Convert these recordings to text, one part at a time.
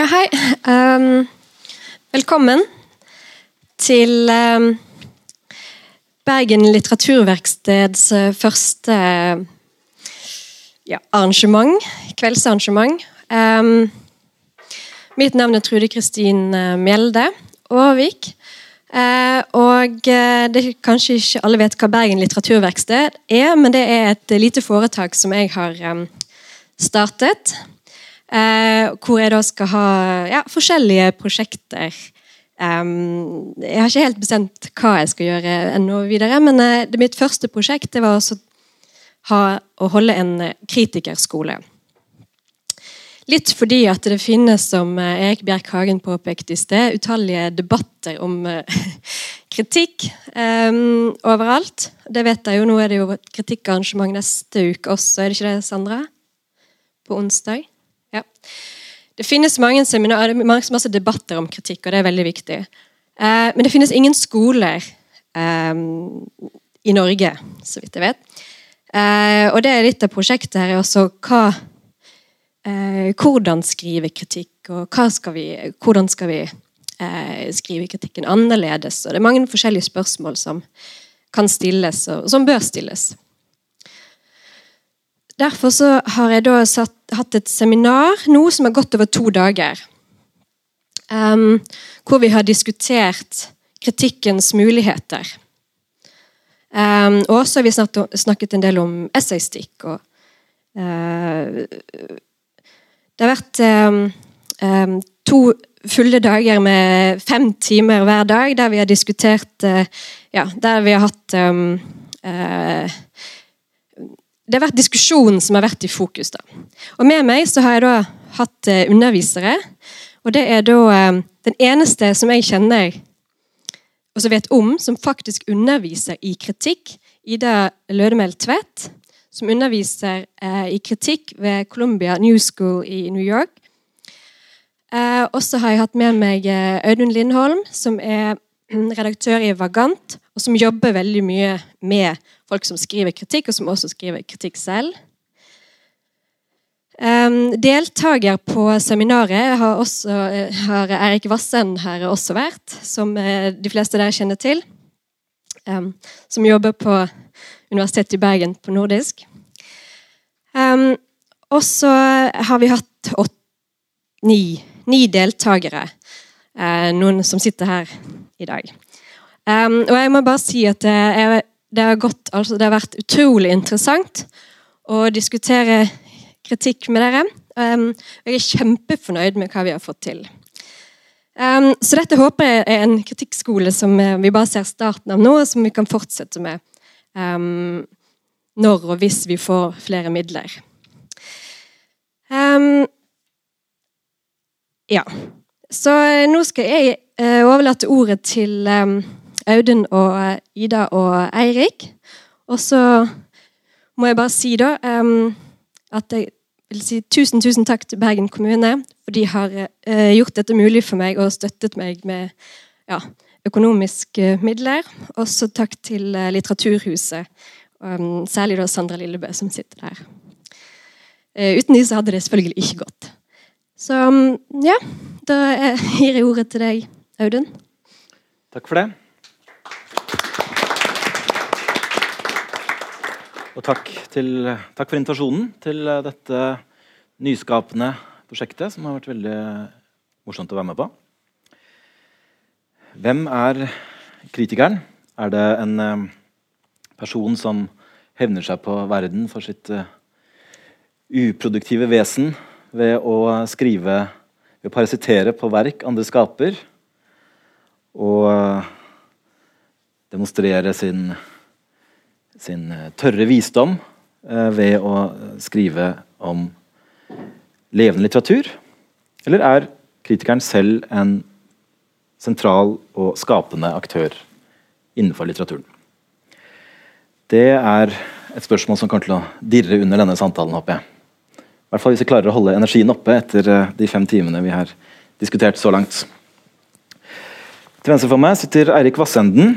Ja, hei. Um, velkommen til um, Bergen litteraturverksteds uh, første ja, arrangement. Kveldsarrangement. Um, mitt navn er Trude Kristin uh, Mjelde Aarvik. Uh, og uh, det er Kanskje ikke alle vet hva Bergen litteraturverksted er, men det er et lite foretak som jeg har startet. Uh, hvor jeg da skal ha ja, forskjellige prosjekter. Um, jeg har ikke helt bestemt hva jeg skal gjøre ennå videre, men det mitt første prosjekt det var ha, å holde en kritikerskole. Litt fordi at det finnes, som eh, Erik Bjerk Hagen påpekte i sted, utallige debatter om uh, kritikk um, overalt. Det vet jeg jo, Nå er det jo kritikkarrangement neste uke også, er det ikke det, Sandra? På onsdag? Det finnes mange seminarer, masse debatter om kritikk, og det er veldig viktig. Eh, men det finnes ingen skoler eh, i Norge, så vidt jeg vet. Eh, og det er litt av prosjektet her er også hva eh, hvordan skrive kritikk, og skal vi, hvordan skal vi eh, skrive kritikken annerledes? Og det er mange forskjellige spørsmål som kan stilles, og som bør stilles. Derfor har jeg satt, hatt et seminar nå som har gått over to dager. Um, hvor vi har diskutert kritikkens muligheter. Um, og så har vi snakket en del om essaystikk og uh, det har vært um, to fulle dager med fem timer hver dag, der vi har diskutert uh, Ja, der vi har hatt uh, Det har vært diskusjonen som har vært i fokus. da. Og Med meg så har jeg da hatt uh, undervisere. Og det er da den eneste som jeg kjenner og som vet om, som faktisk underviser i kritikk, Ida Lødemel Tvedt som underviser eh, i kritikk ved Columbia New School i New York. Eh, og så har jeg hatt med meg eh, Audun Lindholm, som er redaktør i Vagant, og som jobber veldig mye med folk som skriver kritikk, og som også skriver kritikk selv. Um, deltaker på seminaret har, også, har Erik Vassen her også vært, som eh, de fleste der kjenner til. Um, som jobber på Universitetet i Bergen på nordisk. Um, og så har vi hatt åt, ni, ni deltakere. Uh, noen som sitter her i dag. Um, og jeg må bare si at det, er, det, har, gått, altså, det har vært utrolig interessant å diskutere kritikk med dere. Um, jeg er kjempefornøyd med hva vi har fått til. Um, så dette håper jeg er en kritikkskole som vi bare ser starten av nå, og som vi kan fortsette med når og hvis vi får flere midler. Ja. Så nå skal jeg uh, overlate ordet til Audun og uh, Ida og Eirik. Og så må jeg bare si da at jeg vil si tusen, tusen takk til Bergen kommune, for de har uh, gjort dette mulig for meg og støttet meg med ja, økonomiske midler. Også takk til Litteraturhuset særlig da Sandra Lillebø, som sitter der. Uten de så hadde det selvfølgelig ikke gått. Så ja, da gir jeg ordet til deg, Audun. Takk for det. Og takk, til, takk for invitasjonen til uh, dette nyskapende prosjektet, som har vært veldig morsomt å være med på. Hvem er kritikeren? Er det en uh, person som hevner seg på verden for sitt uh, uproduktive vesen ved å skrive Ved å parasitere på verk andre skaper. Og uh, demonstrere sin, sin uh, tørre visdom ved å skrive om levende litteratur? Eller er kritikeren selv en sentral og skapende aktør innenfor litteraturen? Det er et spørsmål som kommer til å dirre under denne samtalen, håper jeg. I hvert fall hvis vi klarer å holde energien oppe etter eh, de fem timene vi har diskutert så langt. Til venstre for meg sitter Eirik Vassenden.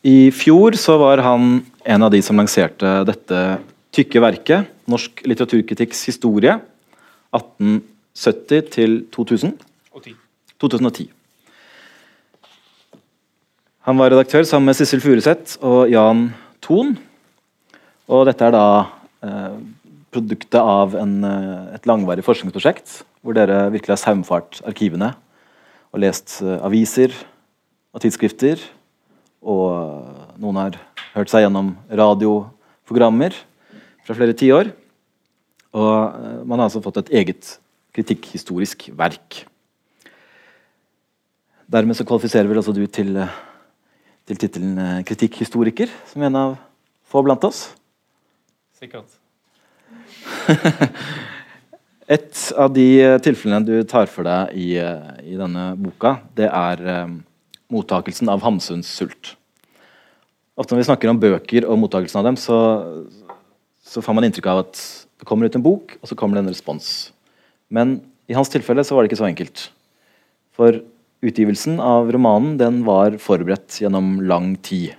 I fjor så var han en av de som lanserte dette tykke verket, Norsk litteraturkritikks historie, 1870 til 2000. 2010. Han var redaktør sammen med Sissel Furuseth og Jan Thon. Og dette er da eh, produktet av en, eh, et langvarig forskningsprosjekt hvor dere virkelig har saumfart arkivene og lest eh, aviser og tidsskrifter. Og noen har hørt seg gjennom radioprogrammer fra flere tiår. Og eh, man har altså fått et eget kritikkhistorisk verk. Dermed så kvalifiserer vel også du til, eh, til tittelen eh, kritikkhistoriker, som en av få blant oss. Sikkert. Et av de tilfellene du tar for deg i, i denne boka, det er mottakelsen av Hamsuns sult. Ofte når vi snakker om bøker og mottakelsen av dem, så, så får man inntrykk av at det kommer ut en bok, og så kommer det en respons. Men i hans tilfelle så var det ikke så enkelt. For utgivelsen av romanen den var forberedt gjennom lang tid.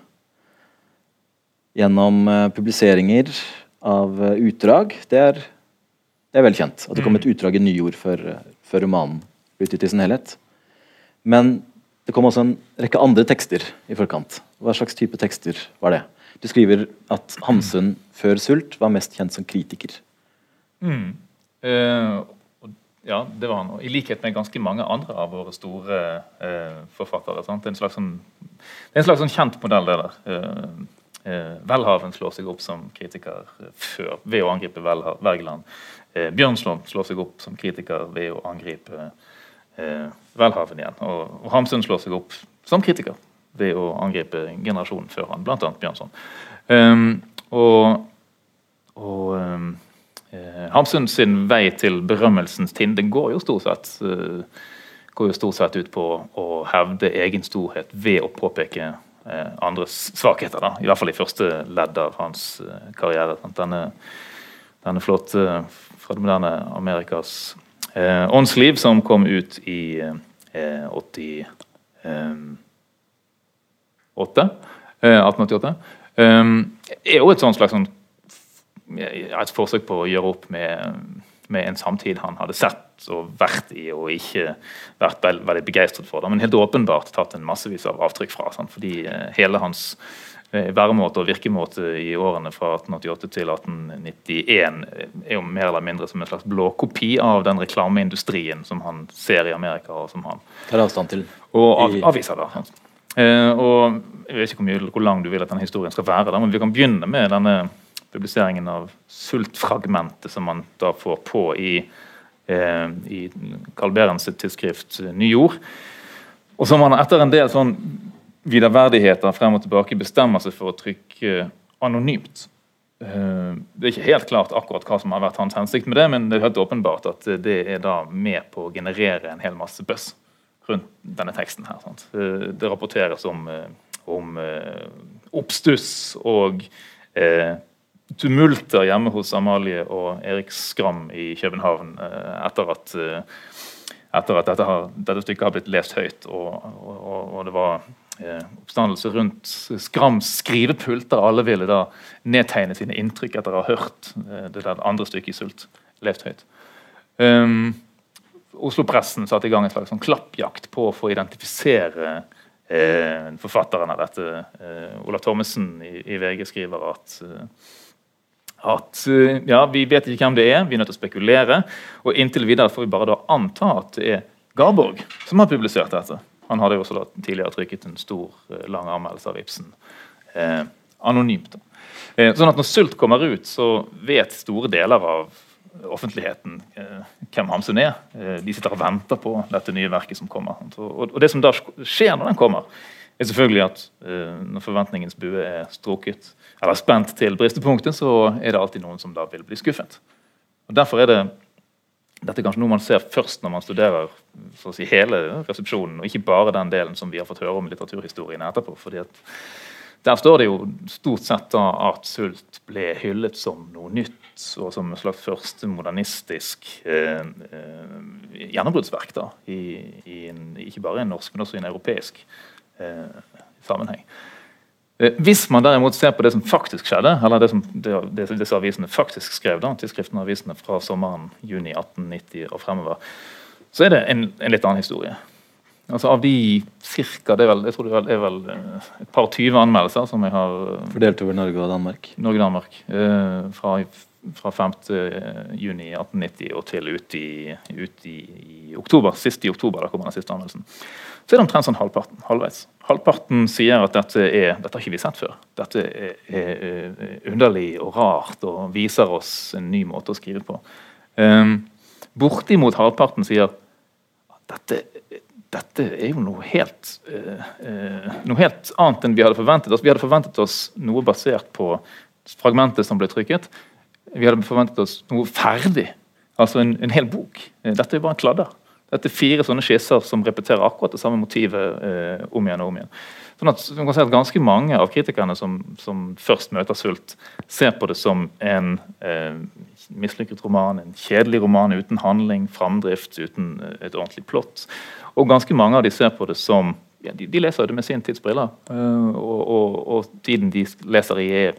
Gjennom uh, publiseringer av uh, utdrag. Det er, det er vel kjent. At det kom et Mm. utdrag i nyord før, uh, før romanen ble utgitt i sin helhet. Men det kom også en rekke andre tekster i forkant. Hva slags type tekster var det? Du skriver at Hamsun før sult var mest kjent som kritiker. Mm. Og, ja, det var han. I likhet med ganske mange andre av våre store eh, forfattere. Sant? Det er en slags, sånn, en slags sånn kjent modell, det der. Eh, eh, Welhaven slår seg opp som kritiker før, ved å angripe Vergeland. Bjørnson slår seg opp som kritiker ved å angripe eh, Welhaven igjen. Og, og Hamsun slår seg opp som kritiker ved å angripe generasjonen før han, bl.a. Bjørnson. Um, og og um, eh, Hamsun sin vei til berømmelsens tind går jo stort sett uh, går jo stort sett ut på å hevde egen storhet ved å påpeke eh, andres svakheter. Da. I hvert fall i første ledd av hans eh, karriere. Sant? Denne, denne flotte fra det moderne Amerikas eh, åndsliv som kom ut i eh, 88 eh, 1888. Um, er jo et sånt slags sånn, et forsøk på å gjøre opp med, med en samtid han hadde sett og vært i og ikke vært veldig begeistret for. Det, men helt åpenbart tatt en massevis av avtrykk fra. Sant? Fordi eh, hele hans eh, væremåte og virkemåte i årene fra 1888 til 1891 er jo mer eller mindre som en slags blåkopi av den reklameindustrien som han ser i Amerika. og som han Tar avstand til. og av, avviser, da. Eh, og Jeg vet ikke hvor, mye, hvor lang du vil at denne historien skal være, da, men vi kan begynne med denne publiseringen av sultfragmentet som man da får på i, eh, i Carl Berens tidsskrift eh, Ny Jord. Og som han etter en del sånn viderverdigheter frem og tilbake bestemmer seg for å trykke anonymt. Eh, Det er ikke helt klart akkurat hva som har vært hans hensikt med det, men det er helt åpenbart at det er da med på å generere en hel masse buzz rundt denne teksten. her. Sant? Eh, Det rapporteres om, eh, om eh, oppstuss og eh, tumulter hjemme hos Amalie og Erik Skram i København eh, etter at, eh, etter at dette, har, dette stykket har blitt lest høyt. Og, og, og, det var eh, oppstandelse rundt Skrams skrivepult, der alle ville da nedtegne sine inntrykk etter å ha hørt eh, det der andre stykket i Sult levd høyt. Um, Oslo-pressen satte i gang en slags sånn klappjakt på å få identifisere eh, forfatteren av dette. Eh, Olav Thommessen i, i VG skriver at, eh, at eh, ja, vi vet ikke hvem det er, vi er nødt til å spekulere. Og inntil videre får vi bare da anta at det er Garborg som har publisert dette. Han hadde jo også tidligere trykket en stor, eh, lang anmeldelse av Ibsen eh, anonymt. Eh, sånn at når Sult kommer ut, så vet store deler av offentligheten eh, hvem Hamsun er. Eh, de sitter og venter på dette nye verket som kommer. Og, og det som da skjer når den kommer, er selvfølgelig at eh, når forventningens bue er strukket, eller spent til bristepunktet, så er det alltid noen som da vil bli skuffet. Og Derfor er det dette er kanskje noe man ser først når man studerer si, hele resepsjonen, og ikke bare den delen som vi har fått høre om i litteraturhistorien etterpå. fordi at der står det jo stort sett da at Sult ble hyllet som noe nytt, og som en slags første modernistisk eh, eh, gjennombruddsverk. Ikke bare i en norsk, men også i en europeisk eh, sammenheng. Eh, Hvis man derimot ser på det som faktisk skjedde, eller det som disse avisene faktisk skrev, da, tidsskriftene og avisene fra sommeren juni 1890 og fremover, så er det en, en litt annen historie. Altså Av de cirka, det er vel, jeg tror det er vel eh, et par 20 anmeldelser som jeg har eh, Fordelt over Norge og Danmark. Norge og Danmark. Eh, fra, fra 5. juni 1890 og til ut i, ut i, i oktober. Sist i oktober da kommer den siste anmeldelsen. Så er det omtrent sånn halvparten. halvveis. Halvparten sier at dette er, dette har ikke vi sett før. Dette er, er, er underlig og rart og viser oss en ny måte å skrive på. Um, bortimot halvparten sier dette dette er jo noe helt, uh, uh, noe helt annet enn vi hadde forventet oss. Vi hadde forventet oss noe basert på fragmentet som ble trykket. Vi hadde forventet oss noe ferdig, altså en, en hel bok. Dette er jo bare en kladder. Dette er fire sånne skisser som repeterer akkurat det samme motivet eh, om igjen og om igjen. Sånn at, man kan si at Ganske mange av kritikerne som, som først møter sult, ser på det som en eh, mislykket roman, en kjedelig roman uten handling, framdrift, uten et ordentlig plott. Og ganske mange av de ser på det som ja, de, de, leser det med sin tids briller. Eh, og, og, og, tiden de leser i, er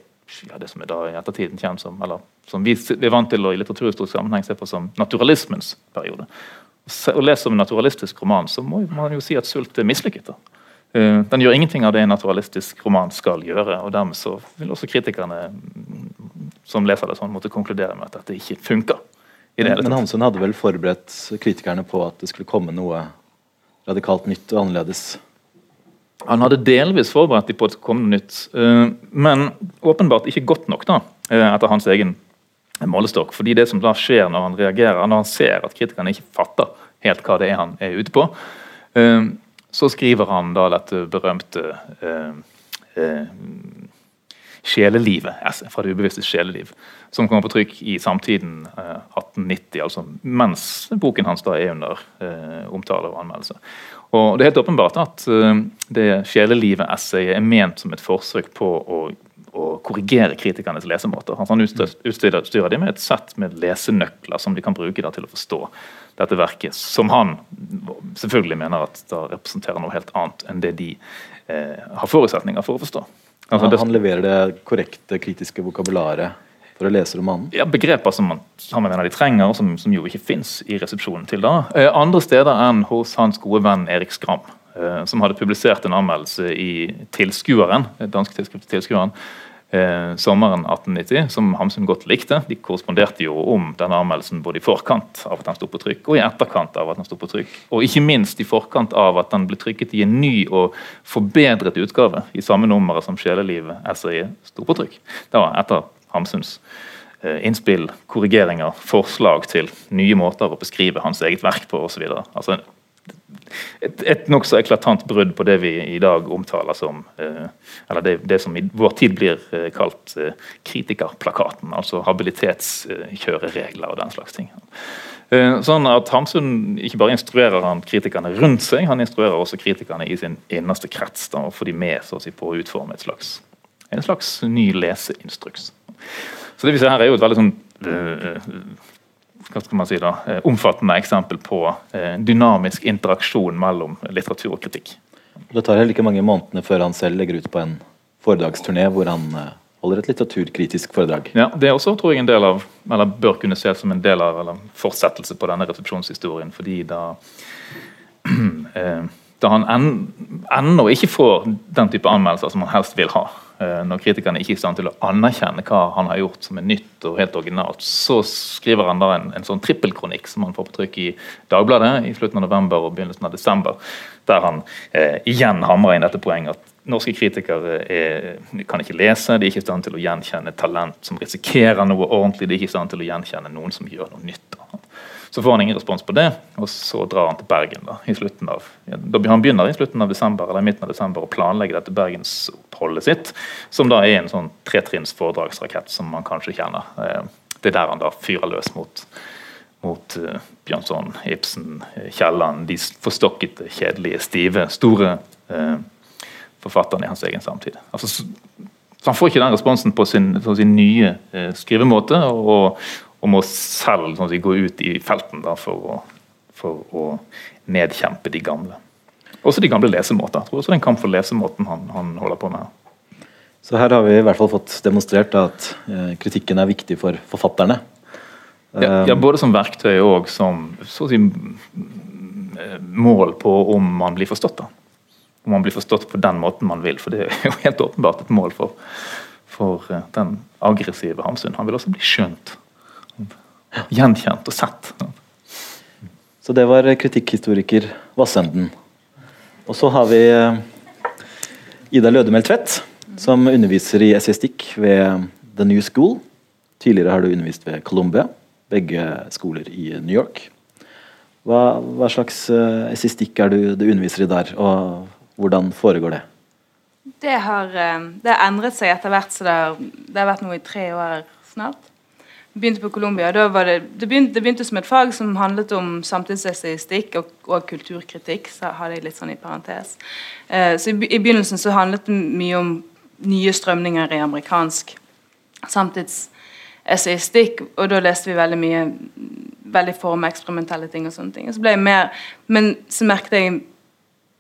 ja, det som er da i ettertiden kjent som eller som vi er vant til å i litteraturhistorisk sammenheng se på som naturalismens periode. Å lese om en naturalistisk roman, så må man jo si at 'Sult' er mislykket. da. Uh, den gjør ingenting av det en naturalistisk roman skal gjøre. og Dermed så vil også kritikerne som leser det sånn, måtte konkludere med at dette ikke funker. Men, men Hamsun hadde vel forberedt kritikerne på at det skulle komme noe radikalt nytt og annerledes? Han hadde delvis forberedt dem på at det kom noe nytt, eh, men åpenbart ikke godt nok, da, eh, etter hans egen målestokk. fordi det som da skjer når han reagerer, når han ser at kritikerne ikke fatter helt hva det er han er ute på, eh, så skriver han da dette berømte Sjelelivet, fra det ubevisste sjeleliv, som kommer på trykk i samtiden 1890, eh, altså mens boken hans da er under eh, omtale og anmeldelse. Og Det er helt åpenbart at eh, det Sjelelivet-essayet er ment som et forsøk på å, å korrigere kritikernes lesemåter. Altså, han utstyrer dem med et sett med lesenøkler som de kan bruke til å forstå dette verket, som han selvfølgelig mener at da representerer noe helt annet enn det de eh, har forutsetninger for å forstå. Altså, han, han leverer det korrekte kritiske vokabularet for å lese romanen? Ja, Begreper som man, han mener de trenger, som, som jo ikke fins i resepsjonen til da. Eh, andre steder enn hos hans gode venn Erik Skram, som hadde publisert en anmeldelse i Tilskueren, et dansk Tilskueren, eh, sommeren 1890, som Hamsun godt likte. De korresponderte jo om denne anmeldelsen både i forkant av at den sto på trykk, og i etterkant av at den sto på trykk. Og ikke minst i forkant av at den ble trykket i en ny og forbedret utgave i samme nummeret som Sjelelivet-essayet sto på trykk. Det var etter Hamsuns eh, innspill, korrigeringer, forslag til nye måter å beskrive hans eget verk på osv. Altså et, et nokså eklatant brudd på det vi i dag omtaler som eh, Eller det, det, som i vår tid blir eh, kalt eh, kritikerplakaten. Altså habilitetskjøreregler og den slags ting. Sånn at Hamsun ikke bare instruerer han kritikerne rundt seg, han instruerer også kritikerne i sin innerste krets da, og får de med så å si, på å utforme et slags, en slags ny leseinstruks. Så det vi ser her er jo et veldig sånn hva skal man si da, eh, omfattende eksempel på eh, dynamisk interaksjon mellom litteratur og kritikk. Det tar heller ikke mange månedene før han selv legger ut på en foredragsturné hvor han eh, holder et litteraturkritisk foredrag. Ja, Det er også tror jeg, en del av, eller bør kunne ses som en del av eller fortsettelse på denne resepsjonshistorien. fordi da da han ennå ikke får den type anmeldelser som han helst vil ha. Eh, når kritikerne ikke er i stand til å anerkjenne hva han har gjort som er nytt og helt originalt, så skriver han da en, en sånn trippelkronikk som han får på trykk i Dagbladet i slutten av november og begynnelsen av desember, der han eh, igjen hamrer inn dette poenget at norske kritikere er, kan ikke lese, de er ikke i stand til å gjenkjenne talent som risikerer noe ordentlig, de er ikke i stand til å gjenkjenne noen som gjør noe nytt. Så får han ingen respons på det, og så drar han til Bergen. da, i slutten av, ja, Han begynner i slutten av desember eller i midten av desember å planlegge dette bergensoppholdet sitt, som da er en sånn tretrinns foredragsrakett som man kanskje kjenner. Eh, det er der han da fyrer løs mot, mot uh, Bjørnson, Ibsen, Kielland, de forstokkete, kjedelige, stive, store eh, forfatterne i hans egen samtid. Altså, så Han får ikke den responsen på sin, på sin nye eh, skrivemåte, og, og må selv sånn, gå ut i felten da, for, å, for, å, nedkjempe de gamle. Også de gamle lesemåter. Jeg tror også det er en kamp for lesemåten han, han, holder på med. Så her har vi i hvert fall fått demonstrert at eh, kritikken er viktig for forfatterne. Ja, ja, både som verktøy og som si eh, mål på om man blir forstått. da. Om man blir forstått på den måten man vil. For det er jo helt åpenbart et mål for, for eh, den aggressive Hamsun. Han vil også bli skjønt. Gjenkjent og sett. Så det var kritikkhistoriker Vassenden. Og så har vi eh, Ida Lødemel Tvedt, som underviser i essaystikk ved The New School. Tidligere har du undervist ved Columbia, begge skoler i New York. Hva, hva slags essaystikk er du, du underviser i der, og hvordan foregår det? Det har, eh, det har endret seg etter hvert, så det har, det har vært noe i tre år snart. Begynte på var det, det, begynte, det begynte som et fag som handlet om samtidsessayistikk og, og, kulturkritikk. så hadde jeg litt sånn i parentes. Eh, så i, i, begynnelsen så handlet det mye om nye strømninger i amerikansk samtidsessayistikk, og da leste vi veldig mye veldig formeksperimentelle ting og sånne ting. Og så ble jeg mer, men så merket jeg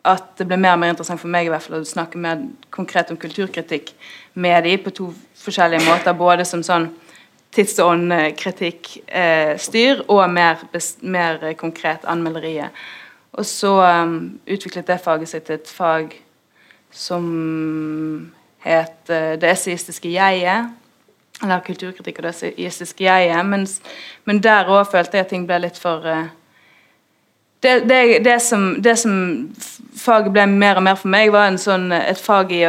at det ble mer og mer interessant for meg i hvert fall å snakke mer konkret om kulturkritikk med de på to forskjellige måter. Både som sånn tids- og åndkritikk-styr eh, og mer, mer, konkret anmelderiet. Og så um, utviklet det faget til et fag som het uh, Det esaistiske jeget. Eller kulturkritikk og det esaistiske jeget. Mens, men der òg følte jeg at ting ble litt for uh, det, det, det, som, det, som, faget ble mer og mer for meg, var sånn, et fag i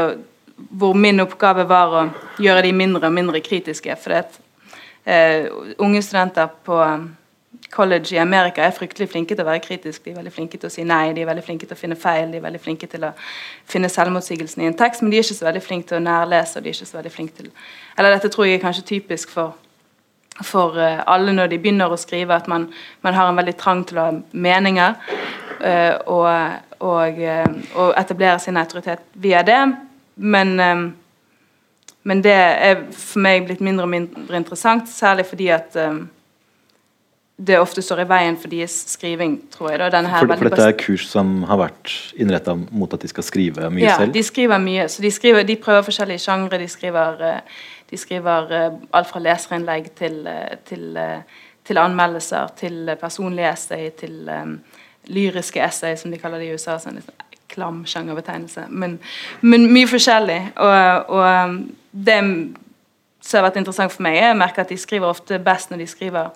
hvor min oppgave var å gjøre de mindre og mindre kritiske. For det, eh, unge studenter på college i Amerika er fryktelig flinke til å være kritiske. De er veldig flinke til å si nei, de er veldig flinke til å finne feil, de er veldig flinke til å finne selvmotsigelsen i en tekst, men de er ikke så veldig flinke til å nærlese. og de er ikke så veldig flinke til... Eller dette tror jeg er kanskje typisk for for eh, alle når de begynner å skrive, at man, man har en veldig trang til å ha meninger. Eh, og, og, eh, og etablere sin autoritet via det. Men, men det er for meg blitt mindre og mindre interessant, særlig fordi at det ofte står i veien for deres skriving, tror jeg. Da. For, for, dette er kurs som har vært innretta mot at de skal skrive mye ja, selv? Ja, de skriver mye. Så de, skriver, de prøver forskjellige sjangre. De skriver uh, de skriver uh, alt fra leserinnlegg til, uh, til, til, anmeldelser, til personlige essay, til um, lyriske essay, som de kaller det i USA. sånn litt klam sjangerbetegnelse. Men, men, mye forskjellig. Og, og um, det som har vært interessant for meg, er å merke at de skriver ofte best når de skriver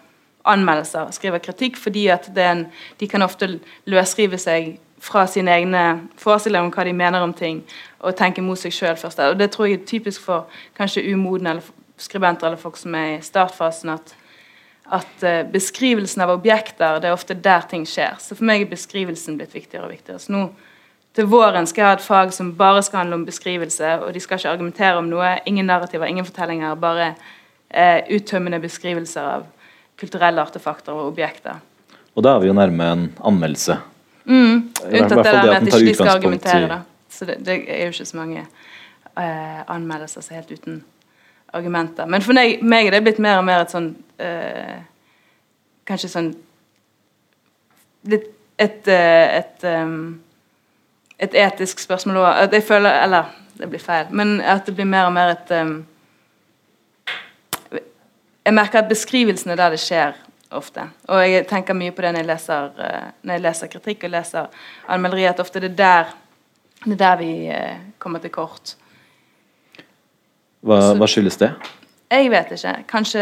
anmeldelser, skriver kritikk, fordi at en, de kan ofte løsrive seg fra sine egne forestillinger om hva de mener om ting, og tenke mot seg sjøl først. Og Det tror jeg er typisk for kanskje umodne eller skribenter eller folk som er i startfasen, at, at uh, beskrivelsen av objekter det er ofte der ting skjer. Så for meg er beskrivelsen blitt viktigere og viktigere. Så nå til våren skal jeg ha et fag som bare skal handle om beskrivelse, og de skal ikke argumentere om noe. Ingen narrativer, ingen fortellinger, bare eh, uttømmende beskrivelser av kulturelle artefakter og objekter. Og da er vi jo nærme en anmeldelse. Mm, unntatt det der med at de ikke skal argumentere. da. Så det, det, er jo ikke så mange eh, anmeldelser som er helt uten argumenter. Men for meg, meg er det blitt mer og mer et sånn eh, Kanskje sånn litt et, et, et, um, et etisk spørsmål òg. Jeg føler Eller, det blir feil. Men at det blir mer og mer et um, Jeg merker at beskrivelsen er der det skjer, ofte. Og jeg tenker mye på det når jeg leser, når jeg leser kritikk og leser anmelderi, at ofte det er der det er der vi uh, kommer til kort. Hva, hva, skyldes det? Jeg vet ikke. Kanskje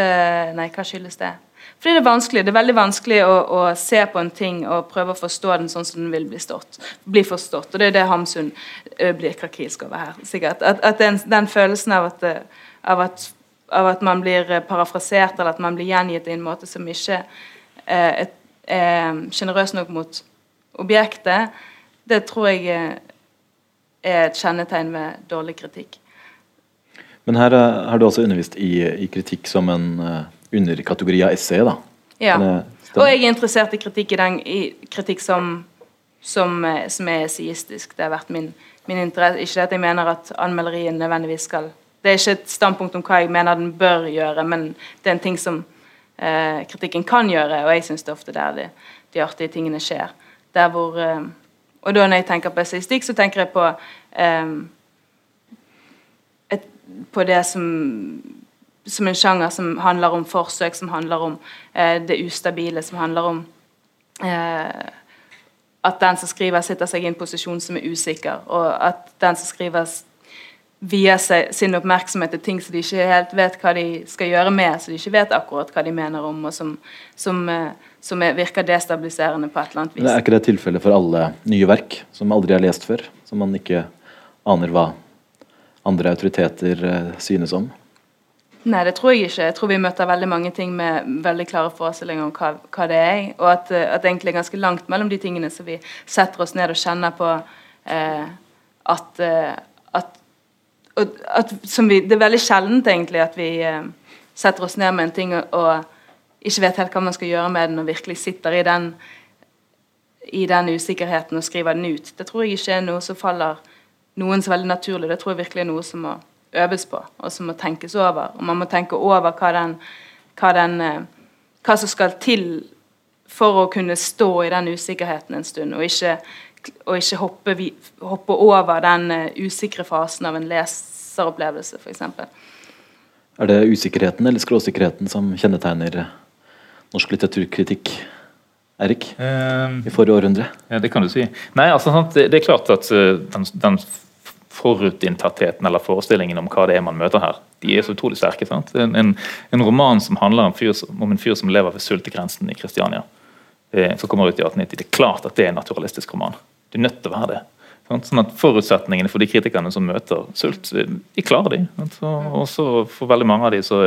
Nei, hva skyldes det? Fordi det er vanskelig. Det er veldig vanskelig å, å, se på en ting og prøve å forstå den sånn som den vil bli, stått, bli forstått. Og det er det Hamsun blir krakilsk over her. sikkert. At, at den, den, følelsen av at, av, at, av at, man blir parafrasert, eller at man blir gjengitt i en måte som ikke er sjenerøs nok mot objektet, det tror jeg er et kjennetegn ved dårlig kritikk. Men her har du også undervist i, i kritikk som en underkategori av essay, da? Ja. Og jeg er interessert i kritikk, i den, i kritikk som, som, eh, som, er essayistisk. Det har vært min, min interesse. Ikke at jeg mener at anmelderien nødvendigvis skal Det er ikke et standpunkt om hva jeg mener den bør gjøre, men det er en ting som eh, kritikken kan gjøre, og jeg syns det er ofte der de, de artige tingene skjer. Der hvor og da når jeg tenker på essayistikk, så tenker jeg på eh, et, på det som som en sjanger som handler om forsøk, som handler om eh, det ustabile, som handler om eh, at den som skriver, sitter seg i en posisjon som er usikker, og at den som skriver, vier seg, sin oppmerksomhet til ting som de ikke helt vet hva de skal gjøre med, som de ikke vet akkurat hva de mener om, og som, som, eh, som er, virker destabiliserende på et eller annet vis. Men er ikke det tilfellet for alle nye verk som aldri er lest før? Som man ikke aner hva andre autoriteter eh, synes om? Nei, det tror jeg ikke. Jeg tror vi møter veldig mange ting med veldig klare forestillinger om hva, hva det er. Og at, eh, at, det egentlig er ganske langt mellom de tingene som vi setter oss ned og kjenner på eh, at, eh, at, at vi, Det er veldig sjeldent egentlig at vi eh, setter oss ned med en ting og, og, ikke vet helt hva man skal gjøre med den, og virkelig sitter i den, i den usikkerheten og skriver den ut. Det tror jeg ikke er noe som faller noen så veldig naturlig. Det tror jeg virkelig er noe som må øves på, og som må tenkes over. Og man må tenke over hva, den, hva, den, eh, hva som skal til for å kunne stå i den usikkerheten en stund, og ikke, og ikke hoppe, hoppe, over den uh, usikre fasen av en leseropplevelse, f.eks. Er det usikkerheten eller skråsikkerheten som kjennetegner eh, norsk litteraturkritikk? Erik, i forrige århundre? Ja, Det kan du si. Nei, altså, det, det er klart at den, den forutinntattheten eller forestillingen om hva det er man møter her, de er så utrolig sterke. En, en, en, roman som handler om, fyr, om, en fyr som lever ved sultegrensen i Kristiania, eh, som kommer ut i 1890, det er klart at det er en naturalistisk roman. Det er nødt til å være det. Sant? Sånn at Forutsetningene for de kritikerne som møter sult, eh, de klarer de. Og så for veldig mange av de så,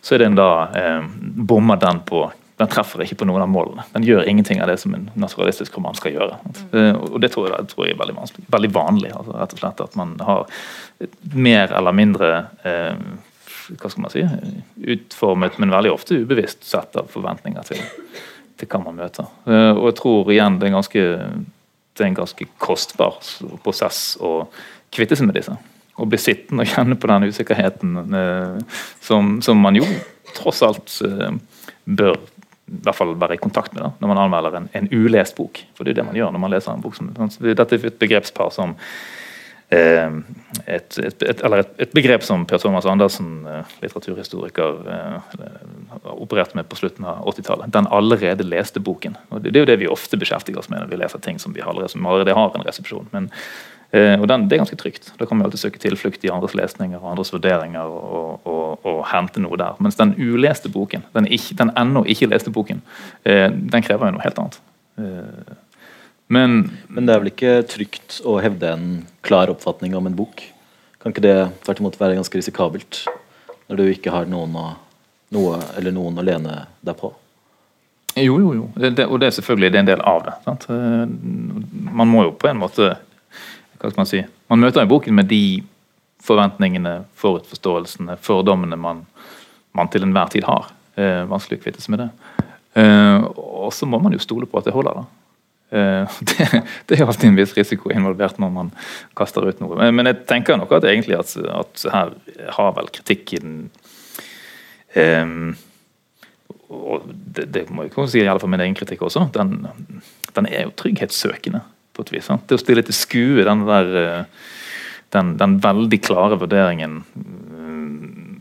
så er det en da eh, bommer den på den treffer ikke på noen av målene. Den gjør ingenting av det som en naturalistisk roman skal gjøre. Mm. Og Det tror jeg, tror jeg er veldig, vanskelig, veldig vanlig. Altså, rett og slett At man har mer eller mindre eh, hva skal man si, utformet, men veldig ofte ubevisst sett av forventninger til, til hva man møter. Eh, og jeg tror igjen det er, ganske, det er en ganske kostbar prosess å kvitte seg med disse. Å bli sittende og kjenne på den usikkerheten eh, som, som, man jo tross alt eh, bør i hvert fall være i kontakt med da, når man anmelder en, en, ulest bok. For det er det man gjør når man leser en bok. Som, dette er et begrepspar som eh, et, et, et, eller et, begrep som Per Thomas Andersen, eh, litteraturhistoriker, eh, opererte med på slutten av 80-tallet. Den allerede leste boken. Og det, det, er jo det vi ofte beskjeftiger oss med når vi leser ting som vi allerede, som allerede har en resepsjon. Men Eh, og den, Det er ganske trygt. Da kan vi alltid søke tilflukt i andres lesninger og andres vurderinger og, og, og hente noe der. Mens den uleste boken, den, ikke, den ennå ikke leste boken, eh, den krever jo noe helt annet. Eh, men, Men det er vel ikke trygt å hevde en klar oppfatning om en bok? Kan ikke det tvert imot være ganske risikabelt, når du ikke har noen å, noe eller noen å lene deg på? Jo, jo, jo. Det, det, og det er selvfølgelig det er en del av det. Sant? Man må jo på en måte hva skal Man si, man møter jo boken med de forventningene, forutforståelsene, fordommene man, man til enhver tid har. Eh, vanskelig å kvitte seg med det. Eh, og så må man jo stole på at det holder. da. Eh, det, det, er alltid en viss risiko involvert når man kaster ut noe. Men, men jeg tenker nok at egentlig at, at her har vel kritikken eh, og det, det, må jeg si, i alle fall min egen kritikk også, den, den er jo trygghetssøkende på et vis. Sant? Det å stille til skue den der eh, den, den, veldig klare vurderingen mm,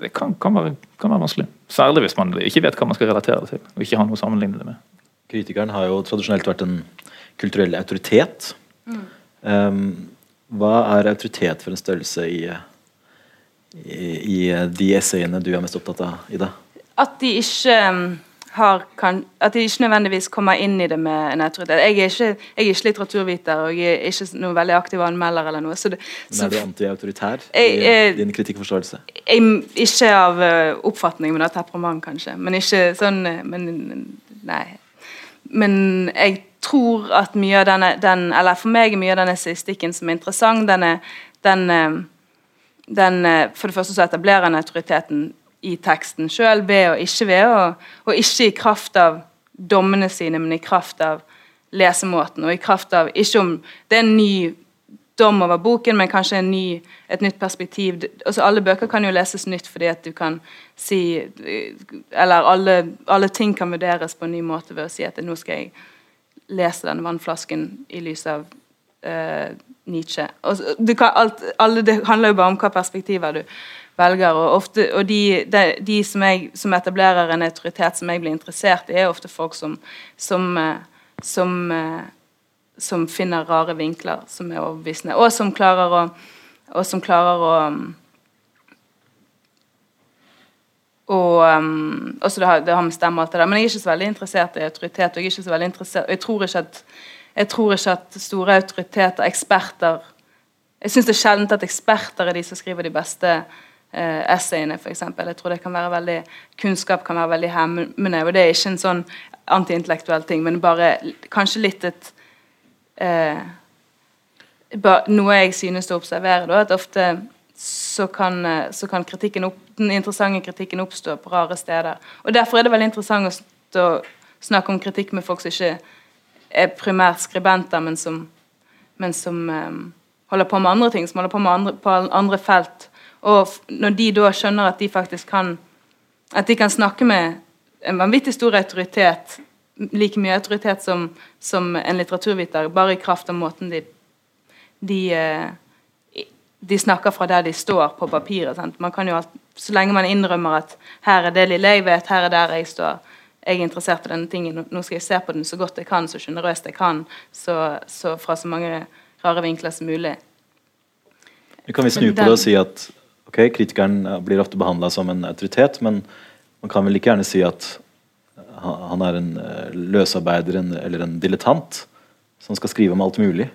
det kan, kan, være, kan, være, vanskelig. Særlig hvis man ikke vet hva man skal relatere det til. og ikke har noe å sammenligne det med. Kritikeren har jo tradisjonelt vært en kulturell autoritet. Mm. Um, hva er autoritet for en størrelse i, i, i de essayene du er mest opptatt av, Ida? At de ikke har, kan, at de ikke nødvendigvis kommer inn i det med en autoritet. Jeg er ikke, jeg er ikke litteraturviter og jeg er ikke noen veldig aktiv anmelder. eller noe. Så det, men Er du antiautoritær i din kritikkforståelse? Jeg, ikke av uh, oppfatning, men av temperament, kanskje. Men ikke sånn uh, men, Nei. Men jeg tror at mye av denne den, Eller for meg er mye av denne estetikken som er interessant, den, den, uh, den For det første så etablerer den autoriteten i teksten sjøl, ved og ikke ved, og, og, ikke i kraft av dommene sine, men i kraft av lesemåten. Og i kraft av ikke om Det er en ny dom over boken, men kanskje ny, et nytt perspektiv. Altså, alle bøker kan jo leses nytt fordi at du kan si Eller alle, alle ting kan vurderes på en ny måte ved å si at nå skal jeg lese denne vannflasken i lys av uh, Nietzsche. Og, kan, alt, alle, det handler jo bare om hva perspektiver du velger. Og, ofte, og de, de, de som, jeg, som, etablerer en autoritet som jeg blir interessert i, er ofte folk som, som, eh, som, eh, som finner rare vinkler som er overbevisende, og som klarer å, og som klarer å og um, også det har, det har med stemme og alt det der. Men jeg er ikke så veldig interessert i autoritet. og Jeg er ikke så veldig interessert, jeg tror ikke at, jeg tror ikke at store autoriteter, eksperter Jeg syns det er sjeldent at eksperter er de som skriver de beste eh, essayene, f.eks. Jeg tror kan veldig kunnskap kan være veldig hemmende. Og det er ikke en sånn antiintellektuell ting, men bare kanskje litt et eh, Noe jeg synes å observere, da, at ofte så kan, eh, så kan opp, den interessante kritikken oppstå på rare steder. Og Derfor er det veldig interessant å stå, snakke om kritikk med folk som ikke er primært skribenter, men som, men som um, holder på med andre ting, som holder på med andre, på andre felt. Og når de da skjønner at de faktisk kan at de kan snakke med en vanvittig stor autoritet, like mye autoritet som, som en litteraturviter, bare i kraft av måten de, de, eh, de snakker fra der de står på papiret. Alt, så lenge man innrømmer at 'her er det lille jeg vet, her er der jeg står', jeg er interessert i denne tingen, nå skal jeg se på den så godt jeg kan, så sjenerøst jeg kan, så, så, fra så mange rare vinkler som mulig. Kan vi snu på det og si at ok, kritikeren blir ofte behandla som en autoritet, men man kan vel ikke gjerne si at han er en eh, løsarbeider eller en dilettant som skal skrive om alt mulig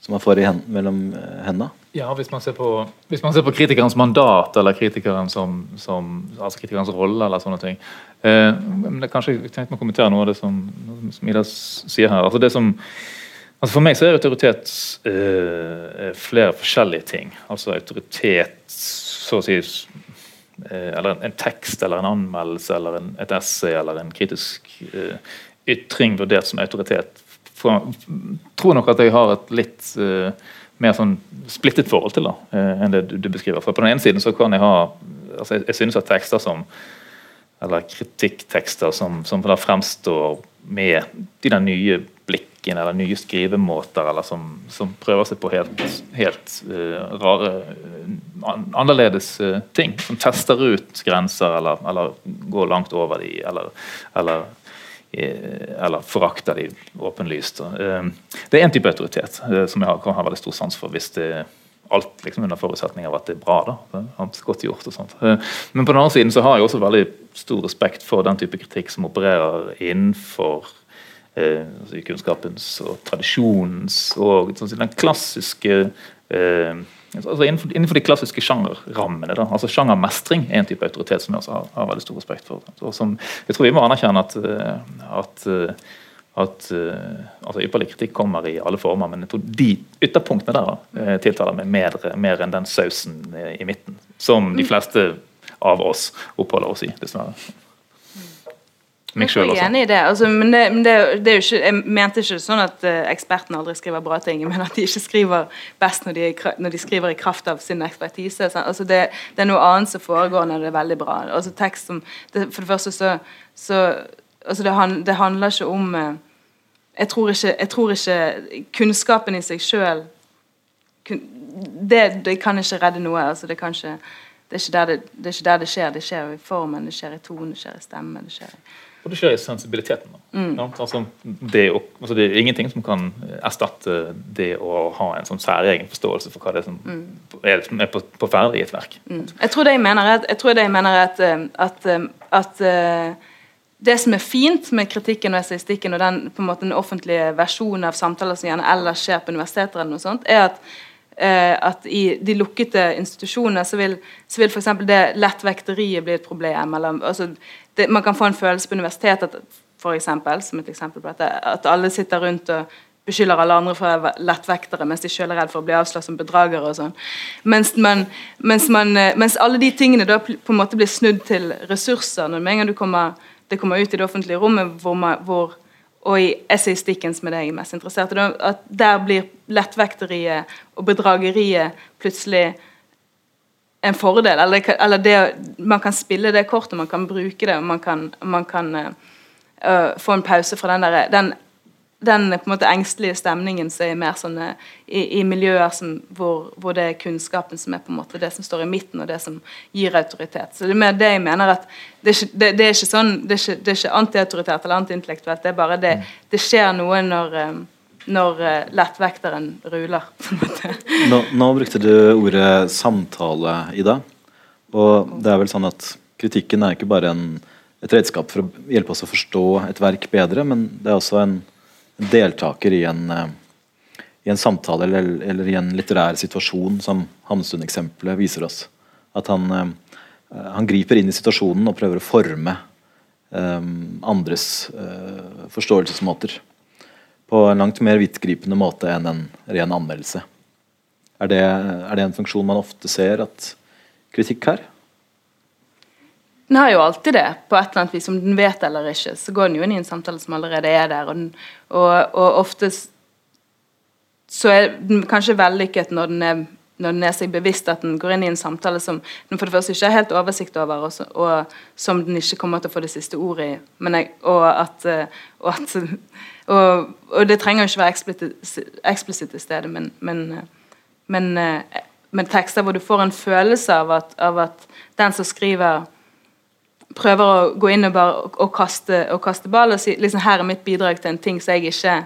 som han får hen, mellom eh, hendene. Ja, hvis man, ser på, hvis man ser på kritikerens mandat eller kritikeren som, som, altså kritikerens rolle eller sånne ting. Eh, men det, kanskje jeg tenkte å kommentere noe av det som, som Ida sier her. altså det som Altså For meg så er autoritet eh, flere forskjellige ting. Altså autoritet så å si Eh, eller en tekst eller en anmeldelse eller en, et essay eller en kritisk uh, ytring vurdert som autoritet. For, tror nok at jeg har et litt uh, mer sånn splittet forhold til det uh, enn det du, du, beskriver. For På den ene siden så kan jeg ha altså jeg, jeg synes at tekster som eller kritikktekster som, som fremstår med de der nye blikkene eller nye skrivemåter, eller som, som prøver seg på helt, helt uh, rare, uh, annerledes uh, ting. Som tester ut grenser, eller, eller går langt over de, eller, eller, eller forakter de åpenlyst. det er én type autoritet som jeg har, kan ha veldig stor sans for hvis det alt liksom under forutsetning av at det er bra. da, godt gjort og sånt. Men på den andre siden så har jeg også veldig stor respekt for den type kritikk som opererer innenfor eh, altså kunnskapens og tradisjonens og sånn, den klassiske eh, altså innenfor, innenfor, de klassiske sjangerrammene. da, altså Sjangermestring er en type autoritet som jeg også har, har veldig stor respekt for. og som Jeg tror vi må anerkjenne at, eh, at, eh, at altså ypperlig kritikk kommer i alle former, men jeg tror de ytterpunktene der tiltaler meg mer, mer enn den sausen i midten, som de mm. fleste av oss oppholder oss i, dessverre meg sjøl også. Enig i det. Altså, men, det, men det, det, er jo ikke, jeg mente ikke sånn at uh, ekspertene aldri skriver bra ting, men at de ikke skriver best når de, når de skriver i kraft av sin ekspertise. Altså, det, det, er noe annet som foregår når det er veldig bra. Altså, tekst som, for det første så, så altså, det, han, det, handler ikke om uh, jeg, tror ikke, jeg tror ikke kunnskapen i seg sjøl det, kan ikke redde noe. altså det ikke det er, det, det er, ikke der det, skjer. Det skjer i formen, det skjer i tonen, det skjer i stemmen. Det skjer i og det skjer i sensibiliteten. Mm. Ja, altså, det, altså, det, er ingenting som kan erstatte det å ha en sånn særegen forståelse for hva det er som mm. er, er på, på ferdig i et verk. Mm. Jeg tror det jeg mener er, jeg det jeg mener er at, um, at, um, at uh, det som er fint med kritikken og essayistikken og den, måte, den offentlige versjonen av samtaler som gjerne ellers skjer på universiteter, eller noe sånt, er at at i de lukkede institusjonene så vil, så vil f.eks. det lettvekteriet bli et problem. Eller, altså, det, man kan få en følelse på universitetet for eksempel, som et eksempel på dette, at alle sitter rundt og beskylder alle andre for å være lettvektere, mens de selv er redd for å bli avslørt som bedragere. og sånn. Mens, mens, eh, mens, alle de tingene da på en måte blir snudd til ressurser. når med en gang kommer, det kommer ut i det offentlige rommet, hvor, man, hvor og i essayistikken som er det jeg er mest interessert i, at der blir lettvekteriet og bedrageriet plutselig en fordel. Eller, eller det, man kan spille det kortet, man kan bruke det, og man kan, man kan uh, få en pause fra den, der, den den på en måte engstelige stemningen som er mer sånn eh, i, i miljøer som, hvor, hvor, det er kunnskapen som er på en måte det som står i midten, og det som gir autoritet. Så det er mer det jeg mener at det er ikke, det, det er ikke sånn, det er ikke, det er ikke antiautoritært eller antiintellektuelt, det er bare det det skjer noe når eh, når uh, lettvekteren ruler. nå, nå, brukte du ordet samtale, Ida. Og det er vel sånn at kritikken er ikke bare en, et redskap for å hjelpe oss å forstå et verk bedre, men det er også en deltaker i en, eh, i en samtale eller, eller, i en litterær situasjon, som Hamsun-eksempelet viser oss. At han, eh, han, griper inn i situasjonen og prøver å forme um, andres uh, forståelsesmåter på en langt mer vidtgripende måte enn en ren anmeldelse. Er det, er det en funksjon man ofte ser at kritikk her? Den har jo alltid det, på et eller annet vis. Om den vet eller ikke, så går den jo inn i en samtale som allerede er der. Og, den, og, og ofte så er den kanskje vellykket når den er når den er seg bevisst at den går inn i en samtale som den for det første ikke har helt oversikt over, og, og som den ikke kommer til å få det siste ordet i. Jeg, og, at, og, at, og, det trenger jo ikke være eksplisitt til stede, men, men, men, men, tekster hvor du får en følelse av at, av at den som skriver prøver å gå inn og bare og kaste, og kaste ball og si liksom, her er mitt bidrag til en ting som jeg ikke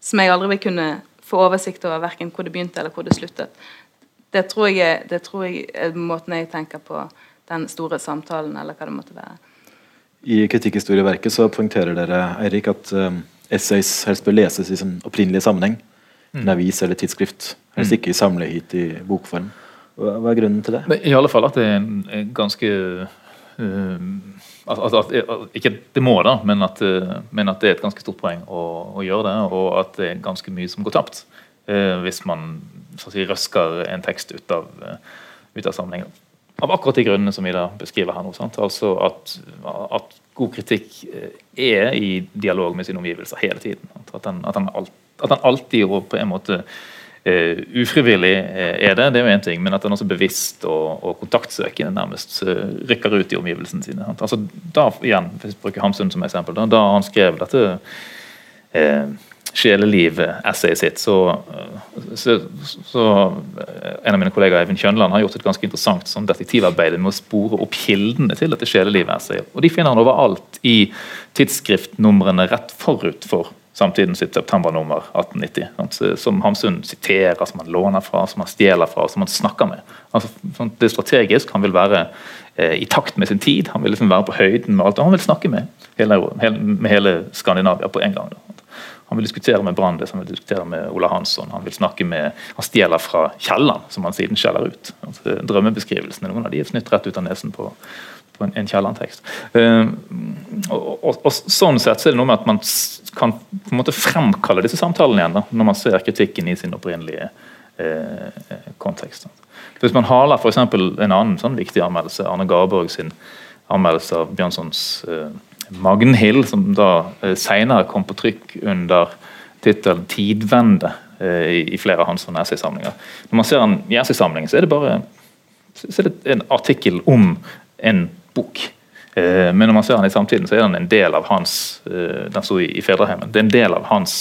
som jeg aldri vil kunne få oversikt over verken hvor det begynte eller hvor det sluttet. Det tror jeg, det tror jeg er måten jeg tenker på den store samtalen, eller hva det måtte være. I kritikkhistorieverket så poengterer dere Eirik, at um, essays helst bør leses i sin opprinnelige sammenheng. Mm. En avis eller tidsskrift. Helst ikke ikke samlehit i bokform. Hva er grunnen til det? I alle fall at det er en ganske at, at, at, ikke det må, da, men at, eh, men at, det er et ganske stort poeng å, å, gjøre det. Og at det er ganske mye som går tapt eh, hvis man si, røsker en tekst ut av, eh, ut av sammenhengen. Av akkurat de grunnene som vi da beskriver her nå. Sant? Altså at, god kritikk eh, er i dialog med sine omgivelser hele tiden. At den, den, alt, at den alltid og på en måte Uh, ufrivillig er det, det er jo én ting, men at han også bevisst og, og kontaktsøkende nærmest uh, rykker ut i omgivelsene sine. Altså, da igjen, hvis vi bruker Hamsun som eksempel, da, da han skrev dette uh, sjeleliv-essayet sitt, så, så, så, En av mine kollegaer Eivind Kjønland har gjort et ganske interessant sånn detektivarbeid med å spore opp kildene til dette sjeleliv-essayet. Og De finner han overalt i tidsskriftnumrene rett forut for samtiden sitt septembernummer 1890. Som Hamsun siterer, som han låner fra, som han stjeler fra, som han snakker med. Altså, sånn, det er strategisk. Han vil være eh, i takt med sin tid. Han vil liksom være på høyden med alt. Og han vil snakke med hele, med hele Skandinavia på en gang. Da. Han vil diskutere med Brandes, han vil diskutere med Ola Hansson. Han vil snakke med, han stjeler fra Kielland, som han siden skjeller ut. Altså, drømmebeskrivelsene noen av de er snytt rett ut av nesen på, på en, en Kielland-tekst. Uh, og, og, og, sånn sett så er det noe med at man kan på en måte fremkalle disse samtalene igjen, da, når man ser kritikken i sin opprinnelige uh, kontekst. Hvis man haler f.eks. en annen sånn viktig anmeldelse, Arne Garborg sin anmeldelse av Bjørnsons uh, Magnhild, som da uh, senere kom på trykk under tittelen 'Tidvende' i flere av hans essaysamlinger. Når man ser en i essaysamling, så er det bare så er det en artikkel om en bok. Eh, men når man ser den i samtiden, så er den en del av hans eh, den sto i Fedreheimen, det er en del av hans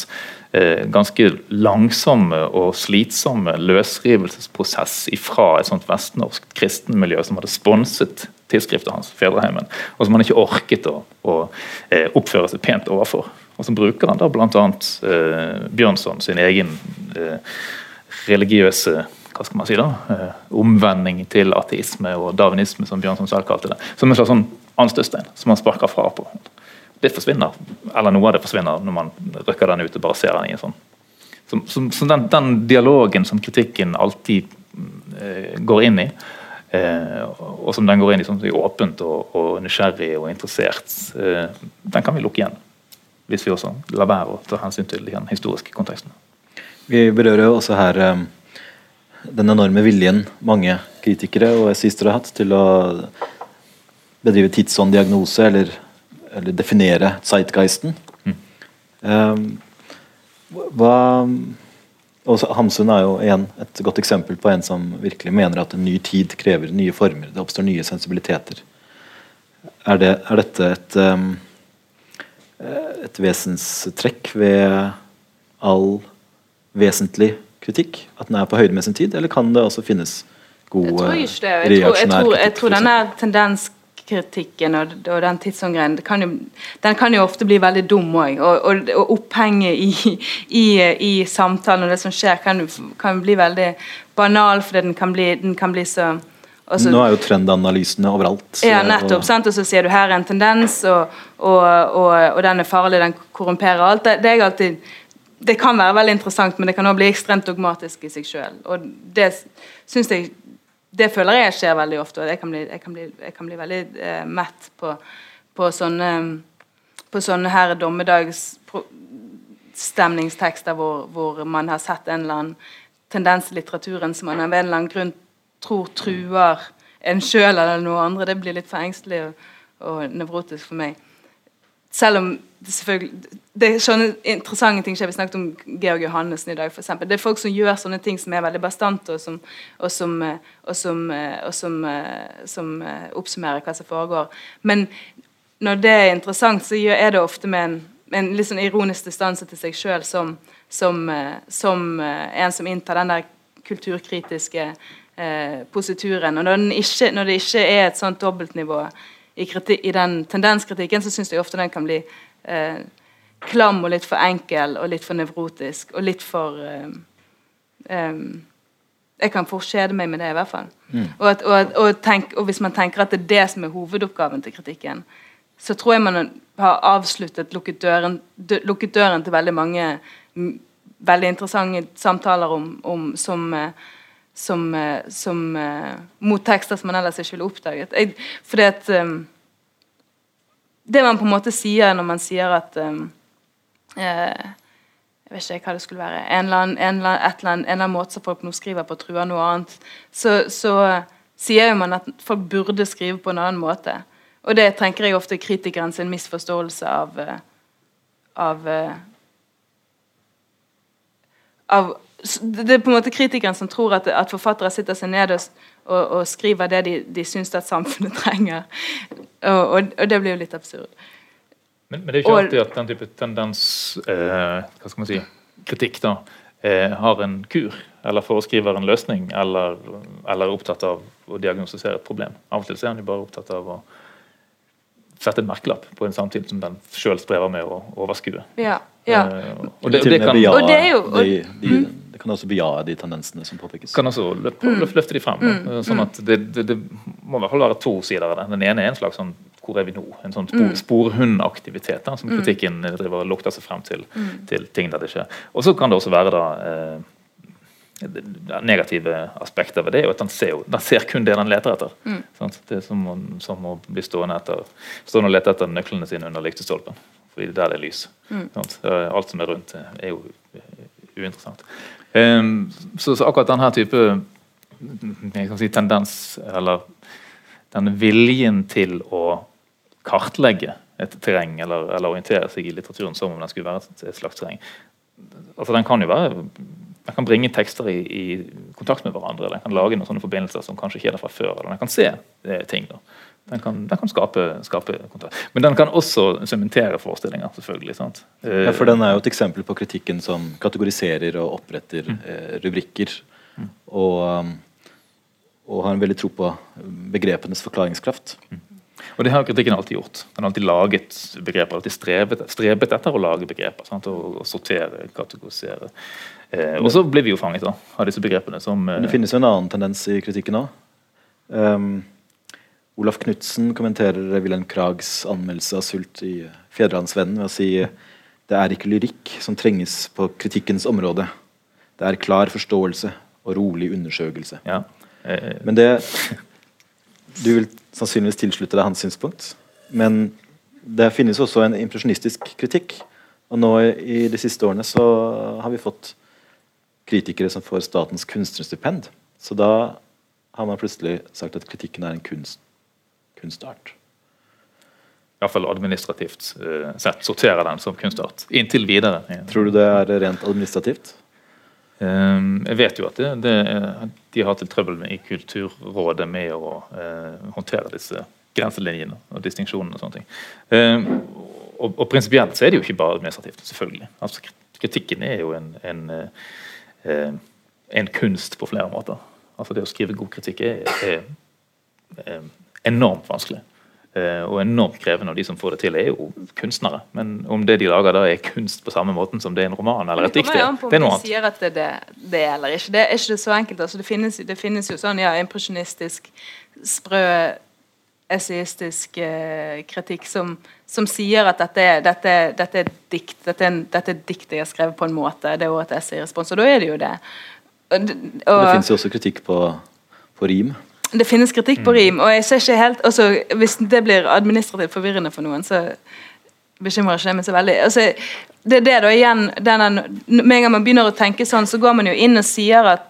eh, ganske langsomme og slitsomme løsrivelsesprosess ifra et sånt vestnorsk kristenmiljø som hadde sponset tidsskriftet hans, Fedreheimen, og som han ikke orket å, å oppføre seg pent overfor. Og så bruker han da bl.a. Eh, Bjørnson sin egen religiøse hva skal man si da, eh, omvending til ateisme og darwinisme, som Bjørnson selv kalte det. Som en slags sånn anstøtstein som man sparker fra på. Det forsvinner, eller Noe av det forsvinner når man rykker den ut og bare ser den i en sånn så, så, så den, den, dialogen som kritikken alltid eh, går inn i, eh, og som den går inn i sånn åpent og, og, nysgjerrig og interessert, eh, den kan vi lukke igjen. Hvis vi også lar være å ta hensyn til den historiske konteksten. Vi berører jo også her um den enorme viljen mange kritikere og essayister har hatt til å bedrive tidsånddiagnose eller, eller definere zeitgeisten. Mm. Um, hva, og Hamsun er jo igjen et godt eksempel på en som virkelig mener at en ny tid krever nye former. Det oppstår nye sensibiliteter. Er, det, er dette et, um, et vesenstrekk ved all vesentlig kritikk? At den er på høyde med sin tid, eller kan det også finnes god ikke det. Jeg tror, jeg tror, jeg tror denne tendenskritikken og, og den tidsomgreien kan jo, Den kan jo ofte bli veldig dum òg. Og, og, og opphenget i, i, i samtalen og det som skjer, kan, kan bli veldig banal, fordi den kan bli, den kan bli så Altså, Nå er jo trendanalysene overalt. ja, eh, nettopp. sant? Og så sier du her er en tendens, og, og, og, og den er farlig, den korrumperer alt. Det, det jeg alltid det kan være veldig interessant, men det kan også bli ekstremt dogmatisk i seg sjøl. Det synes jeg Det føler jeg skjer veldig ofte, og jeg kan bli, jeg kan bli, jeg kan bli veldig eh, mett på, på sånne på sånne her dommedagsstemningstekster hvor, hvor man har sett en eller annen tendens i litteraturen som man av en eller annen grunn tror truer en sjøl eller noe andre. Det blir litt for engstelig og, og nevrotisk for meg. Selv om det selvfølgelig Det er sånne interessante ting skjer. Vi snakket om Georg Johannessen i dag, eksempel. Det er folk som gjør sånne ting som er veldig bastante, og som, og som, og som, og som, eh, oppsummerer hva som foregår. Men når det er interessant, så er det ofte med en, en litt sånn ironisk distanse til seg sjøl som, eh, eh, en som inntar den der kulturkritiske eh, posituren. Og når, ikke, når det ikke er et sånt dobbeltnivå i, i den tendenskritikken, så syns jeg ofte den kan bli eh, klam og litt for enkel og litt for nevrotisk og litt for eh, eh, Jeg kan fort kjede meg med det, i hvert fall. Og, at, og, og, tenk, og hvis man tenker at det er det som er hovedoppgaven til kritikken, så tror jeg man har avsluttet lukket døren, dø, lukket døren til veldig mange mm, veldig interessante samtaler om, om som eh, som, eh, som eh, tekster som man ellers ikke ville oppdaget. Jeg, fordi at um, Det man på en måte sier når man sier at um, eh, Jeg vet ikke hva det skulle være. En eller annen, en eller annen, eller annen, en eller annen måte som folk nå skriver på, truer noe annet. Så, så sier jo man at folk burde skrive på en annen måte. Og det tenker jeg ofte er kritikeren sin misforståelse av av av det er på en måte kritikeren som tror at, at forfattere sitter seg ned og, og, og skriver det de, de syns at samfunnet trenger. Og, og, og det blir jo litt absurd. Men, men det er ikke alltid at den type tendens eh, hva skal man si, kritikk da, eh, har en kur, eller foreskriver en løsning, eller, eller er opptatt av å diagnostisere et problem. Av og til er han jo bare opptatt av å sette en merkelapp på en samtid som den sjøl strever med å overskue. Ja, ja. Eh, og det, og det kan, Og det er jo- og- de, de, det kan også bejae de tendensene som påpekes. kan også løp, løf, løfte de frem. da. Eh, Sånn at det, det, det må i hvert fall være to sider av det. Den ene er en slags sånn hvor er vi nå? En sånn spor, sporhundaktivitet da, som kritikken driver og lukter seg frem til, til ting der det skjer. Og så kan det også være da eh, negative aspekter ved det er at den ser, den ser kun det den leter etter. Sant? Det er som å, som å bli stående, etter, stående og lete etter nøklene sine under lyktestolpen. Fordi er der det er lys. Mm. Eh, Alt som er rundt, eh, er jo uinteressant. Em, så, så akkurat denne type jeg kan si, tendens, eller denne viljen til å kartlegge et terreng, eller, eller orientere seg i litteraturen som om den skulle være et slags terreng, altså den kan jo være den kan bringe tekster i, i kontakt med hverandre. eller Den kan lage noen sånne forbindelser som kanskje ikke er der fra før. eller Den kan se eh, ting. da. Den kan, den kan skape, skape kontakt. Men den kan også sementere forestillinger, selvfølgelig. sant? Eh, Ja, for Den er jo et eksempel på kritikken som kategoriserer og oppretter eh, rubrikker. Og, um, og har en veldig tro på begrepenes forklaringskraft. Og det har kritikken alltid gjort. Den har alltid laget begreper, alltid strevet, strebet etter å lage begreper. Sant? Og, og sortere, kategorisere. Eh, og så blir vi jo fanget da, av disse begrepene som eh, det finnes jo en annen tendens i kritikken òg. Um, Olaf Knutsen kommenterer Wilhelm Krags anmeldelse av sult i Fedrelandsvennen ved å si det er ikke lyrikk som trenges på kritikkens område. Det er klar forståelse og rolig undersøkelse. ja, eh, Men det Du vil sannsynligvis tilslutte deg hans synspunkt. Men det finnes også en impresjonistisk kritikk. Og nå i de siste årene så har vi fått kritikere som får statens kunstnerstipend. Så da har man plutselig sagt at kritikken er en kunst, kunstart. Iallfall administrativt eh, sett sorterer den som kunstart. Inntil videre. Tror du det er rent administrativt? Eh, jeg vet jo at det, det er, de har hatt litt trøbbel med, i Kulturrådet med å eh, håndtere disse grenselinjene og distinksjonene og sånne ting. Eh, og, og prinsipielt så er det jo ikke bare administrativt, selvfølgelig. Altså, kritikken er jo en, en, eh, en kunst på flere måter. Altså Det å skrive god kritikk er, er, er enormt vanskelig. Eh, og enormt krevende, og de som får det til, er jo kunstnere. Men om det de lager da er kunst på samme måten som det er en roman eller et dikt, det er noe annet. sier at det, det, det eller ikke. Det er ikke så enkelt. Altså, det, finnes, det finnes jo sånn ja, impresjonistisk, sprø, essayistisk eh, kritikk som, som, sier at dette, dette, dette er dikt, dette er, dette er dikt jeg har skrevet på en måte. Det er også et essay-respons, og da er det jo det. Og, og, det finnes jo også kritikk på, på rim. Det finnes kritikk på mm. rim, og jeg ser ikke helt også, Hvis det blir administrativt forvirrende for noen, så bekymrer ikke det meg så veldig. Altså, det er det da igjen denne, Med en gang man begynner å tenke sånn, så går man jo inn og sier at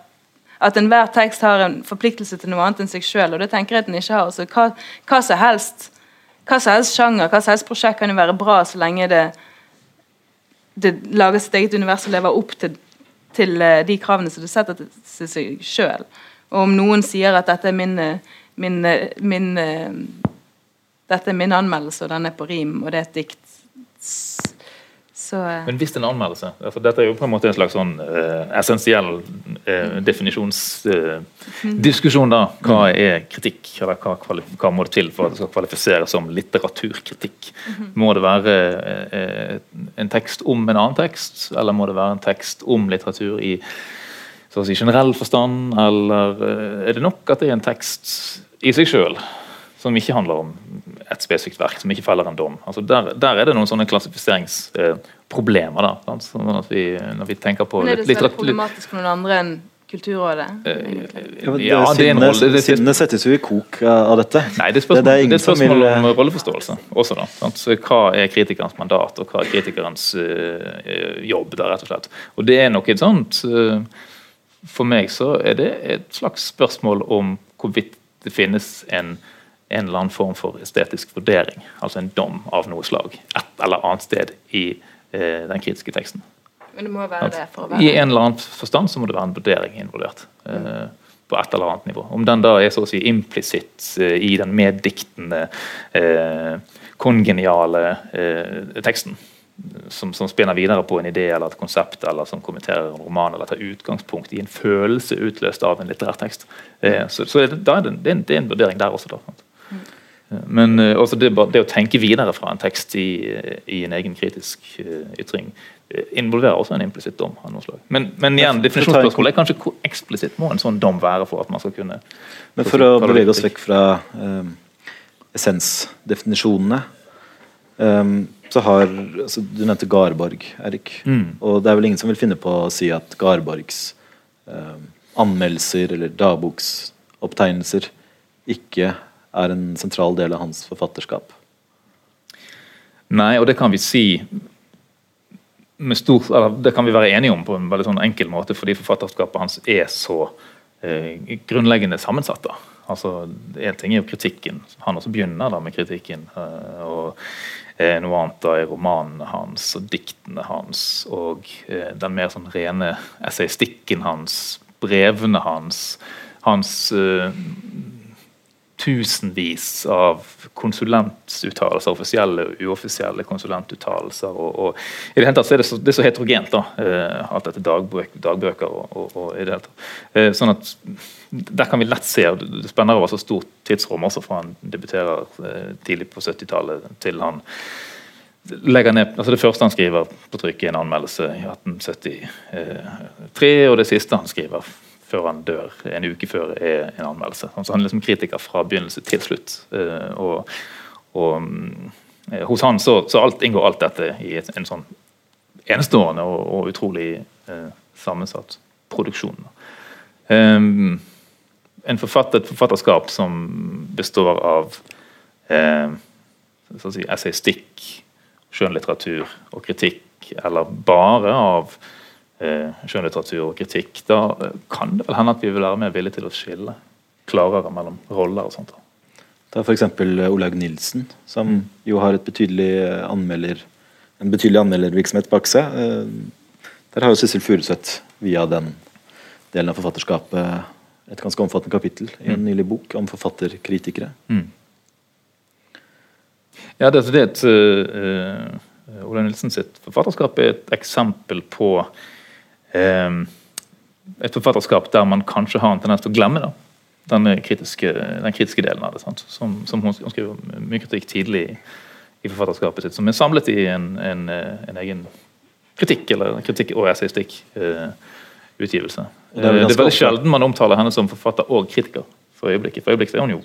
at enhver tekst har en forpliktelse til noe annet enn seg sjøl, og det tenker jeg at den ikke har. Så hva, hva, som helst hva som helst sjanger, hva som helst prosjekt kan jo være bra så lenge det, det lager sitt eget univers og lever opp til, til eh, de kravene som det setter til seg sjøl. Og om noen sier at dette er min, min, min, dette er min anmeldelse, og den er på rim, og det er et dikt så, eh. Men hvis det er en anmeldelse altså Dette er jo på en måte en slags sånn uh, essensiell uh, definisjonsdiskusjon. Uh, Hva er kritikk? eller hva, hva, må det til for at det skal kvalifiseres som litteraturkritikk? Må det være en tekst om en annen tekst, eller må det være en tekst om litteratur i så å si, generell forstand, eller eh, er det nok at det er en tekst i seg sjøl som ikke handler om et spesifikt verk, som ikke feller en dom? Altså der, der, er det noen sånne klassifiseringsproblemer. da, sånn at vi, når vi tenker på Men Er det så problematisk for noen andre enn Kulturrådet? Eh, ja, det er rolle, Sinnene settes jo i kok av dette. Nei, Det er spørsmål, det, det er spørsmål om rolleforståelse også. da, sant? Hva er kritikerens mandat, og hva er kritikerens uh, jobb? der rett og slett. Og Det er nok et sånt uh, for meg så er det et slags spørsmål om hvorvidt det finnes en, en eller annen form for estetisk vurdering, altså en dom av noe slag, et eller annet sted i eh, den kritiske teksten. Men det må være det for å være I en eller annen forstand så må det være en vurdering involvert. Eh, på et eller annet nivå. Om den da er så å si implisitt eh, i den meddiktende, eh, kongeniale eh, teksten, som, som, spinner videre på en idé eller et konsept, eller som kommenterer en roman, eller tar utgangspunkt i en følelse utløst av en litterær tekst. Eh, så, så det, det, er en, det, er en, vurdering der også. Da. Eh, men eh, også det, det, å tenke videre fra en tekst i, i en egen kritisk uh, ytring involverer også en implisitt dom. av noe slag. Men, men igjen, definisjonsspørsmålet er kanskje hvor eksplisitt må en sånn dom være for at man skal kunne Men For å bevege oss vekk fra uh, essensdefinisjonene um, så har altså, Du nevnte Garborg, Erik. Mm. Og det er vel ingen som vil finne på å si at Garborgs um, anmeldelser eller dagboksopptegnelser ikke er en sentral del av hans forfatterskap. Nei, og det kan vi si stor, Det kan vi være enige om på en veldig sånn enkel måte, fordi forfatterskapet hans er så eh, grunnleggende sammensatt. da. Altså, En ting er jo kritikken. Han også begynner da med kritikken. Eh, og noe annet da i romanene hans og diktene hans og eh, den mer sånn rene essayistikken hans, brevene hans, hans uh, tusenvis av konsulentuttalelser, offisielle og uoffisielle konsulentuttalelser. Og, og, I det hele tatt så er det så, det er så heterogent, da, alt dette dagbøk, dagbøker. og, og, og, i det hele tatt. Sånn at Der kan vi lett se og Det spenner over så stort tidsrom, også fra han debuterer uh, tidlig på 70-tallet til han legger ned, altså Det første han skriver på trykk, er en anmeldelse i 1873, og det siste han skriver før han dør, en uke før, er en anmeldelse. Så Han er liksom kritiker fra begynnelse til slutt. Eh, og, og eh, Hos han så, så alt, inngår alt dette i en sånn enestående og, og utrolig eh, sammensatt produksjon. Um, en forfatter, et forfatterskap som består av eh, si, essaystikk, skjønnlitteratur og kritikk, eller bare av eh, skjønnlitteratur og kritikk, da eh, kan det vel hende at vi vil være mer villige til å skille klarere mellom roller og sånt. Ta f.eks. Eh, Olaug Nilsen, som mm. jo har betydelig anmelder, en betydelig anmeldervirksomhet bak seg. Der har jo Sissel Furuseth via den delen av forfatterskapet et ganske omfattende kapittel i en mm. nylig bok om forfatterkritikere. Mm. Ja, det, det et uh, Eh, Ola Nilsen sitt forfatterskap er et eksempel på uh, et forfatterskap der man kanskje har en tendens til å glemme da, den kritiske, den kritiske delen av det. Sant? Som, som hun, hun skriver mye kritikk tidlig i, i forfatterskapet sitt, som er samlet i en, en, en egen kritikk eller kritikk og essaystikk. Uh, utgivelse. Det er, det er veldig sjelden man omtaler henne som forfatter og kritiker. For øyeblikket For øyeblikket er hun jo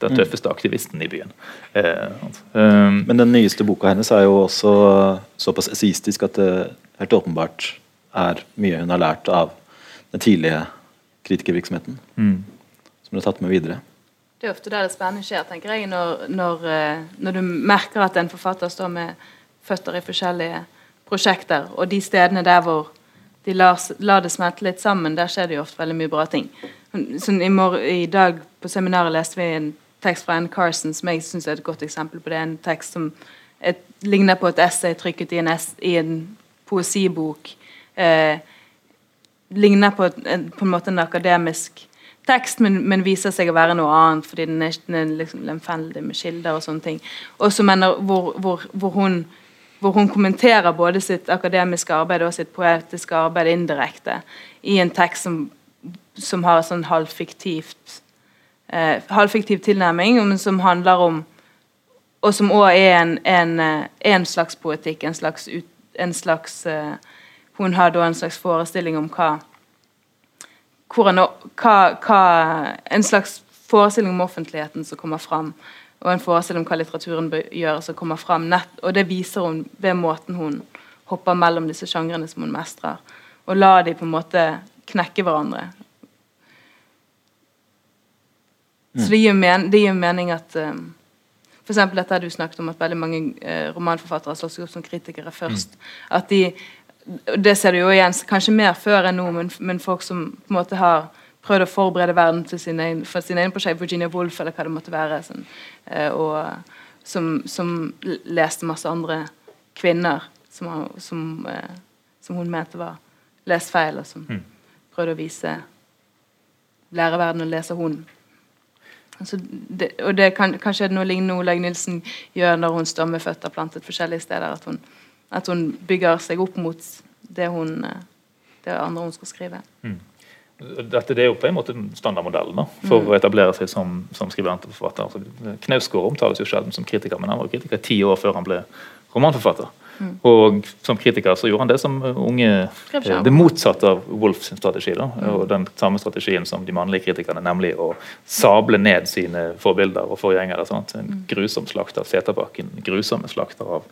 den mm. tøffeste aktivisten i byen. Eh, um, Men den nyeste boka hennes er jo også såpass essistisk at det helt åpenbart er mye hun har lært av den tidlige kritikervirksomheten. Mm. Som hun har tatt med videre. Det er ofte der det spennende skjer, tenker jeg, når, når, eh, når, du merker at en forfatter står med føtter i forskjellige prosjekter, og de stedene der hvor de lar, lar, det smelte litt sammen, der skjer det jo ofte veldig mye bra ting. Sånn, i, I dag på seminaret leste vi en tekst fra Anne Carson som jeg syns er et godt eksempel på det. En tekst som et, ligner på et essay trykket i en, i en poesibok. Eh, ligner på, en, på en måte en akademisk tekst, men, men, viser seg å være noe annet, fordi den er, den er liksom lemfeldig med kilder og sånne ting. Også mener, hvor, hvor, hvor hun hvor hun kommenterer både sitt akademiske arbeid og sitt poetiske arbeid indirekte i en tekst som, som har en sånn halvfiktivt eh, halvfiktiv tilnærming, men som handler om Og som òg er en, en, eh, en, slags poetikk, en slags, ut, en slags eh, Hun har da en slags forestilling om hva, hvordan, hva, hva En slags forestilling om offentligheten som kommer fram og en forestilling om hva litteraturen bør gjøre, som kommer fram. Nett, og det viser hun ved måten hun hopper mellom disse sjangrene som hun mestrer. Og lar de på en måte knekke hverandre. Så det gir, men, det gir mening at um, for dette du snakket om at veldig mange uh, romanforfattere slått seg opp som kritikere først. Mm. At de, Det ser du jo igjen kanskje mer før enn nå, men, men folk som på en måte har prøvd å forberede verden til sin egen, for sin egen prosjekt, Virginia Woolf eller hva det måtte være. Sånn, eh, og som, som, leste masse andre kvinner som, som, eh, som hun mente var lest feil, og som mm. prøvde å vise lære verden å lese hun. Altså det, og det kan, kanskje er det noe lignende Olaug Nilsen gjør når hun står med føtter plantet forskjellige steder. At hun, at hun bygger seg opp mot det, hun, eh, det andre hun skal skrive. Mm. Dette det er jo på en måte standardmodellen da, for mm. å etablere seg som, som skribent og forfatter. Altså, Knausgård omtales jo sjelden som kritiker, men han var kritiker ti år før han ble romanforfatter. Mm. Og som kritiker så gjorde han det som unge eh, Det motsatte av Wolfs strategi. da, mm. og Den samme strategien som de mannlige kritikerne, nemlig å sable ned sine forbilder og forgjengere. Sant? En mm. grusom slakt av Seterbakken, grusomme slakter av,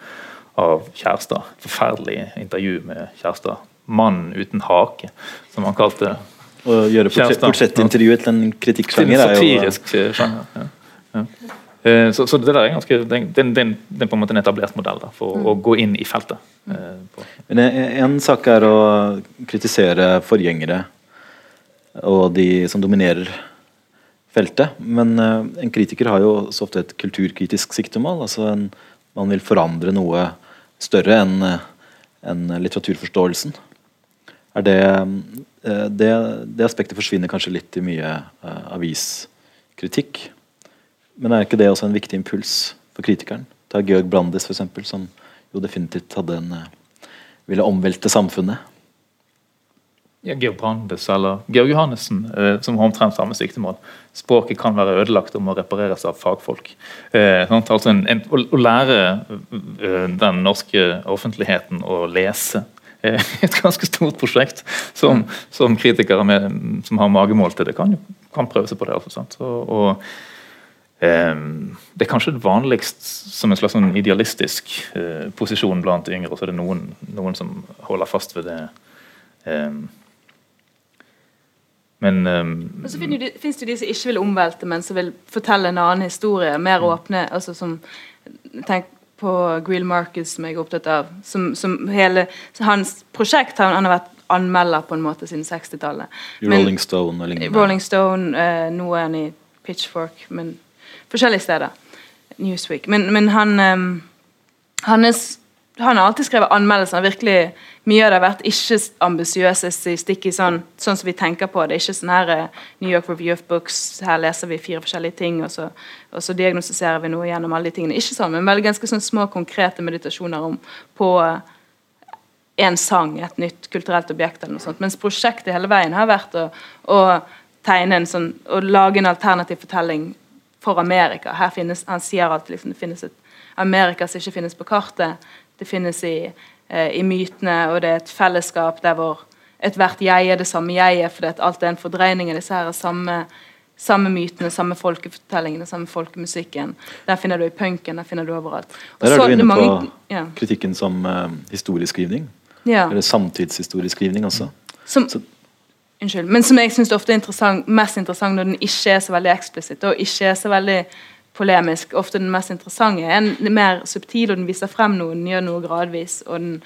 av Kjærstad. Forferdelig intervju med Kjærstad. Mannen uten hake, som han kalte å gjøre portrettintervjuet til en kritikksjanger er jo Satirisk sjanger. Ja. Ja. Eh, så, så, det der er ganske, det, det, det, det er på en måte en etablert modell da, for mm. å gå inn i feltet. Eh, Men En sak er å kritisere forgjengere og de som dominerer feltet. Men uh, en kritiker har jo så ofte et kulturkritisk siktemål. altså en, Man vil forandre noe større enn en litteraturforståelsen. Er det Eh, det, det, aspektet forsvinner kanskje litt i mye uh, aviskritikk. Men er ikke det også en viktig impuls for kritikeren? Ta Georg Brandes, eksempel, som jo definitivt hadde en uh, ville omvelte samfunnet. Ja, Georg Brandes eller Georg Johannessen, eh, som har omtrent samme siktemål. Språket kan være ødelagt og må repareres av fagfolk. Eh, altså en, en, å, å, lære den norske offentligheten å lese et ganske stort prosjekt som, som kritikere med, som har magemål til det, kan, kan prøve seg på det. Altså, og, og um, Det er kanskje det vanligst som en slags sånn idealistisk uh, posisjon blant yngre, og så er det noen, noen som holder fast ved det. Um, men um, så finnes det jo de som ikke vil omvelte, men som vil fortelle en annen historie. Mer mm. åpne. altså som tenk, på Greel Marcus, som jeg er opptatt av. Som, som hele, hans prosjekt han, han, har vært anmelder på en måte siden 60-tallet. Rolling Stone og lignende. Rolling Stone, uh, Nå er han i Pitchfork, men forskjellige steder. Newsweek. Men, men han um, Hans han har alltid skrevet anmeldelser. virkelig Mye av det har vært ikke ambisiøse stikk i sånn, sånn som vi tenker på. Det er ikke sånn her eh, New York Review of Books, her leser vi fire forskjellige ting, og så, og så diagnostiserer vi noe gjennom alle de tingene. Ikke sånn, men veldig ganske sånn små, konkrete meditasjoner om, på en sang, et nytt kulturelt objekt, eller noe sånt. Mens prosjektet hele veien har vært å, å tegne en sånn, å lage en alternativ fortelling for Amerika. Her finnes, Han sier alltid liksom, det finnes et Amerika som ikke finnes på kartet. Det finnes i, eh, i mytene, og det er et fellesskap der hvor ethvert jeg er det samme jeget, fordi at alt er en fordreining av disse her samme, samme mytene, samme folkefortellingene, samme folkemusikken. Der finner du i punken, der finner du overalt. Og der er du inne mange, på ja. kritikken som uh, historieskrivning. Ja. Eller samtidshistorieskrivning også. Som, Så- unnskyld, men som jeg syns ofte er interessant, mest interessant når den ikke er så veldig eksplisitt og ikke er så veldig polemisk. Ofte den mest interessante er den mer subtil, og den viser frem noe, den gjør noe gradvis. Den,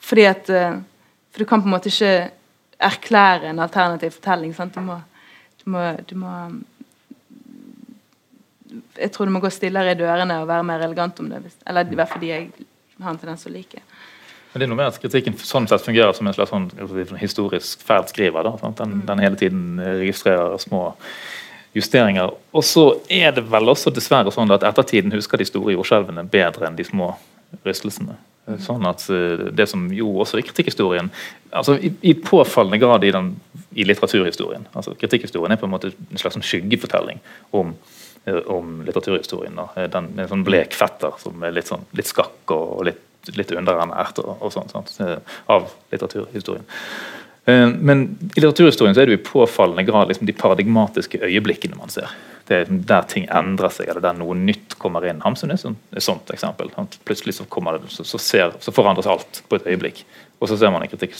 fordi at eh, For du kan på en måte ikke erklære en alternativ fortelling. Sant? Du må, du må, du må Jeg tror du må gå stillere i dørene og være mer elegant om det. Eller i hvert fall de jeg har en tendens til å like. Men det er noe med at kritikken sånn sett fungerer som en slags sånn, historisk ferdskriver. Den, den hele tiden registrerer små justeringer. Og så er det vel også dessverre sånn at ettertiden husker de store jordskjelvene bedre enn de små rystelsene. Sånn at eh, Det som jo også i kritikkhistorien altså i, i påfallende grad i, den, i litteraturhistorien altså Kritikkhistorien er på en måte en slags sånn skyggefortelling om, eh, om litteraturhistorien. Da. Eh, Den, en sånn blek fetter som er litt, sånn, litt skakk og litt, litt underernært og, og sånn, av litteraturhistorien. Eh, Men i litteraturhistorien så er det i påfallende grad liksom de paradigmatiske øyeblikkene man ser. Det er liksom der ting endrer seg, eller der noe nytt kommer inn. Hamsun er et sånt, eksempel. Plutselig så, det, så, ser, så forandres alt på et øyeblikk. Og så ser man i kritikk,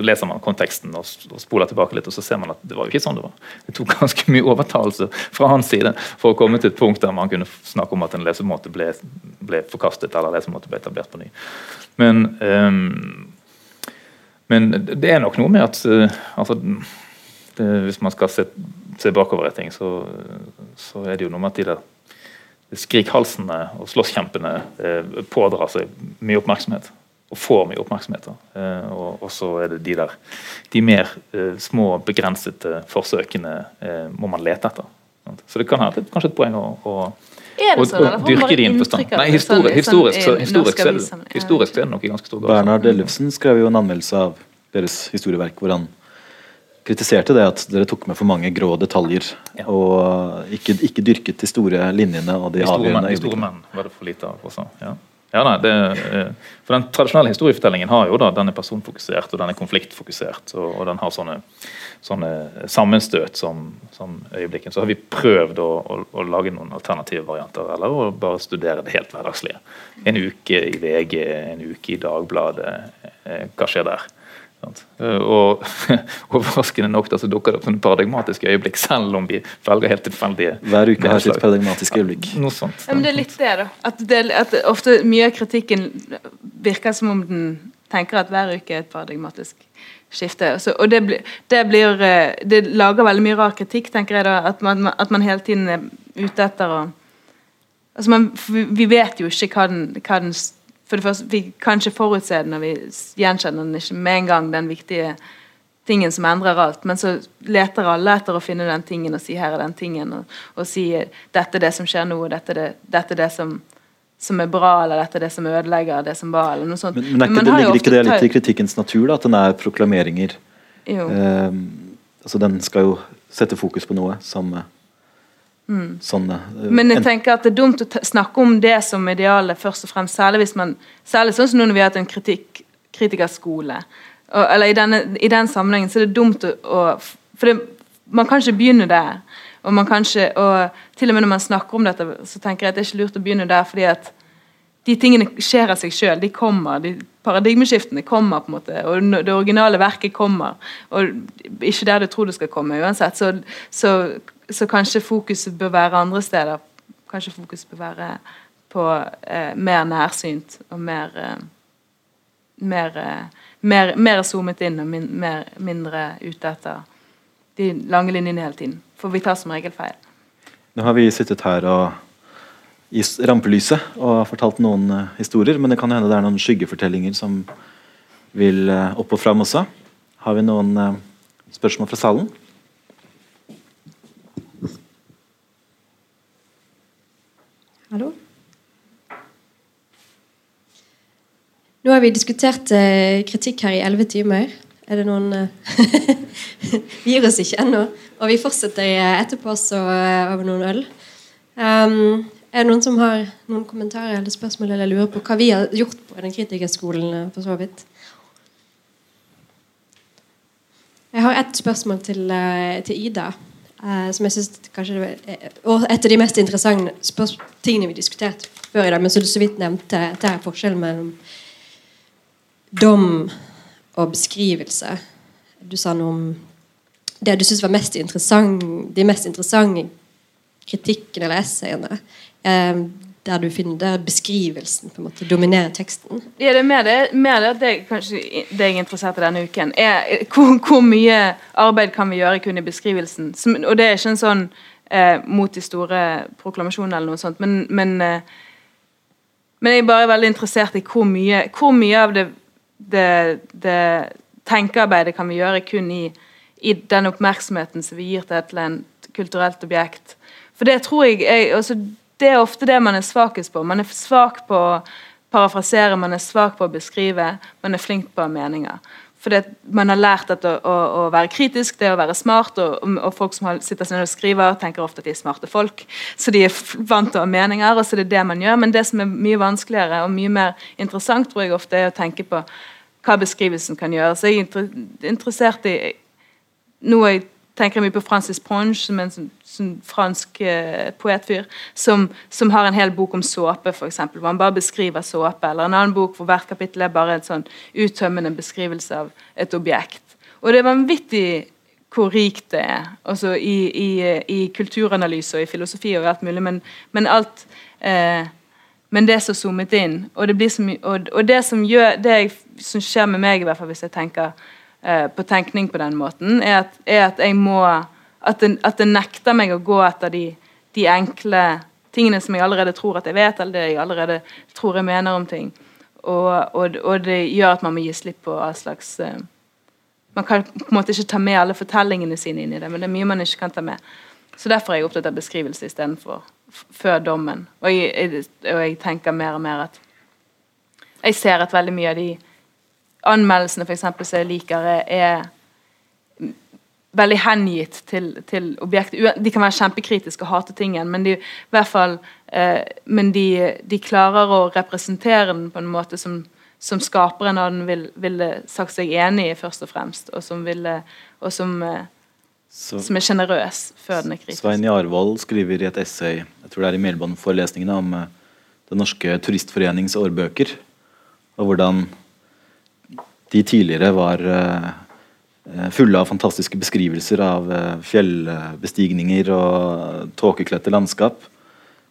leser man konteksten og, og spoler tilbake litt, og så ser man at det var jo ikke sånn det var. Det tok ganske mye overtalelse fra hans side for å komme til et punkt der man kunne snakke om at en lesemåte ble, ble forkastet, eller lesemåte ble etablert på ny. Men ehm, men det er nok noe med at eh, altså, det, Hvis man skal se, se bakover i ting, så, så er det jo noe med at de der skrikhalsene og slåsskjempene eh, pådrar seg mye oppmerksomhet. Og får mye oppmerksomhet. Eh, og, og så er det de der de mer eh, små, begrensede forsøkene eh, må man lete etter. Så det kan være kanskje et poeng å, å Er det sånn, og, og dyrke det inn på stand. Nei, historisk, sånn- historisk, så, historisk, så er det- ja. historisk er det nok i ganske stor grad. Bernhard Ellefsen skrev jo en anmeldelse av deres historieverk hvor han kritiserte det at dere tok med for mange grå detaljer Ja. og ikke, ikke dyrket de store linjene og de, avgjørende de store menn var det for lite av også. Ja. Ja, nei, det, eh, for Den tradisjonelle historiefortellingen har jo da, den er personfokusert og den er konfliktfokusert. Og, og den har sånne, sånne sammenstøt som, som øyeblikken. Så har vi prøvd å, å, å lage noen alternative varianter, eller å bare studere det helt hverdagslige. En uke i VG, en uke i Dagbladet. eh, Hva skjer der? Eh, Og overraskende nok da, så dukker det opp sånne paradigmatiske øyeblikk, selv om vi velger helt tilfeldige Hver uke har sitt paradigmatiske øyeblikk. Noe sånt. Ja, men det er litt det, da. At, det, at ofte mye av kritikken virker som om den tenker at hver uke er et paradigmatisk skifte. Så, og det, blir, det blir eh, Det lager veldig mye rar kritikk, tenker jeg da. At man, at man hele tiden er ute etter å Altså man, vi, vet jo ikke hva den, hva den For det første, vi kan ikke forutse den, og vi gjenkjenner den ikke med en gang, den viktige tingen som endrer alt. Men så leter alle etter å finne den tingen og si 'her er den tingen', og, og si 'dette er det som skjer nå', og 'dette er det, dette er det som, som er bra', eller 'dette er det som ødelegger det som var', eller noe sånt. Men, men ikke, men det, ligger ikke det litt i kritikkens natur, da, at den er proklameringer? Jo. Eh, altså Den skal jo sette fokus på noe som eh, sånn Sånne, Mm. Men jeg en- tenker at det er dumt å snakke om det som idealet først og fremst, særlig hvis man Særlig sånn som nå når vi har hatt en kritikk, kritikerskole. Og, eller i, denne, I den sammenhengen så er det dumt å, å For det, man kan ikke begynne der. Og man kan ikke, og til og med når man snakker om dette, så tenker jeg at det er ikke lurt å begynne der, fordi at de tingene skjer av seg sjøl. De kommer. De, paradigmeskiftene kommer, på en måte, og det originale verket kommer. Og ikke der du tror det skal komme, uansett. Så, så, så kanskje fokuset bør være andre steder. Kanskje fokuset bør være på eh, mer nærsynt og mer eh, mer, eh, mer, mer zoomet inn og min, mer, mindre ute etter de lange linjene hele tiden. For vi tar som regel feil. Nå har vi sittet her og i rampelyset og fortalt noen eh, historier, men det kan hende det er noen skyggefortellinger som vil eh, opp og fram også. Har vi noen eh, spørsmål fra salen? Hallo? Nå har vi diskutert eh, kritikk her i elleve timer. Er det noen eh, Vi gir oss ikke ennå. Og vi fortsetter eh, etterpå også eh, over noen øl. Um, er det noen som har noen kommentarer eller spørsmål eller lurer på hva vi har gjort på den kritikerskolen? eh, for så vidt? Jeg har ett spørsmål til, eh, til Ida. Eh, som jeg synes kanskje eh, Og et av de mest interessante tingene vi diskuterte før i dag, men som du så vidt nevnte, det er forskjellen mellom dom og beskrivelse. Du sa noe om det du syns var mest de mest interessante kritikkene eller essayene. Der du finner der beskrivelsen på en måte dominerer teksten. Ja, det er mer det, mer det at det kanskje det jeg er interessert i denne uken. Er, hvor, hvor mye arbeid kan vi gjøre kun i beskrivelsen? Som, og det er ikke en sånn eh, mot de store proklamasjonene eller noe sånt, men, men, eh, men jeg er bare veldig interessert i hvor mye, hvor mye av det, det tenkearbeidet kan vi gjøre kun i, i den oppmerksomheten som vi gir til et eller annet kulturelt objekt. For det tror jeg jeg altså, det er ofte det man er svakest på. Man er svak på å parafrasere, man er svak på å beskrive, man er flink på meninger. Fordi man har lært at å, å, å være kritisk, det er å være smart, og, og folk som sitter ned og skriver, tenker ofte at de er smarte folk. Så de er vant til å ha meninger, og så er det det man gjør. Men det som er mye vanskeligere og mye mer interessant, tror jeg ofte er å tenke på hva beskrivelsen kan gjøre. Så jeg er interessert i noe jeg tenker jeg mye på Francis Ponge, som er en sånn, sånn fransk eh, poetfyr, som, som har en hel bok om såpe, eksempel, hvor han bare beskriver såpe. Eller en annen bok hvor hvert kapittel er bare en sånn uttømmende beskrivelse av et objekt. Og det er vanvittig hvor rikt det er, altså i, i, i kulturanalyse og i filosofi og alt mulig, men, men alt eh, men det er så zoomet inn. Og det, så og, og det som gjør det som skjer med meg, i hvert fall hvis jeg tenker eh, på tenkning på den måten, er at, er at jeg må at det, nekter meg å gå etter de, de enkle tingene som jeg allerede tror at jeg vet, eller det jeg allerede tror jeg mener om ting. Og, og, og det gjør at man må gi slipp på all slags eh, Man kan på en måte ikke ta med alle fortellingene sine inn i det, men det er mye man ikke kan ta med. Så Derfor er jeg opptatt av beskrivelse istedenfor før dommen. Og jeg, jeg, og jeg tenker mer og mer at Jeg ser at veldig mye av de anmeldelsene for eksempel, som jeg liker, er veldig hengitt til, til objektet. De kan være kjempekritiske og hate tingen, men de, i hvert fall, eh, men de, de klarer å representere den på en måte som, som skaperen av den vil- ville sagt seg enig i, først og fremst, og som, ville, og som, eh, Så som er sjenerøs før den er kritisk. Svein Jarvold skriver i et essay jeg tror det er i Melbourne-forelesningene om eh, Den norske turistforenings årbøker, og hvordan de tidligere var eh, eh, fulle av fantastiske beskrivelser av eh, fjellbestigninger og tåkekledte landskap.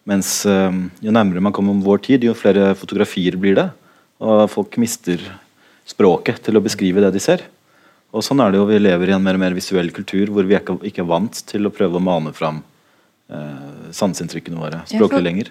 Mens jo nærmere man kommer om vår tid, jo flere fotografier blir det. Og folk mister språket til å beskrive det de ser. Og sånn er det jo, Vi lever i en mer og mer visuell kultur hvor vi ikke, er vant til å prøve å mane fram eh, sanseinntrykkene våre Ja, språklig for- lenger.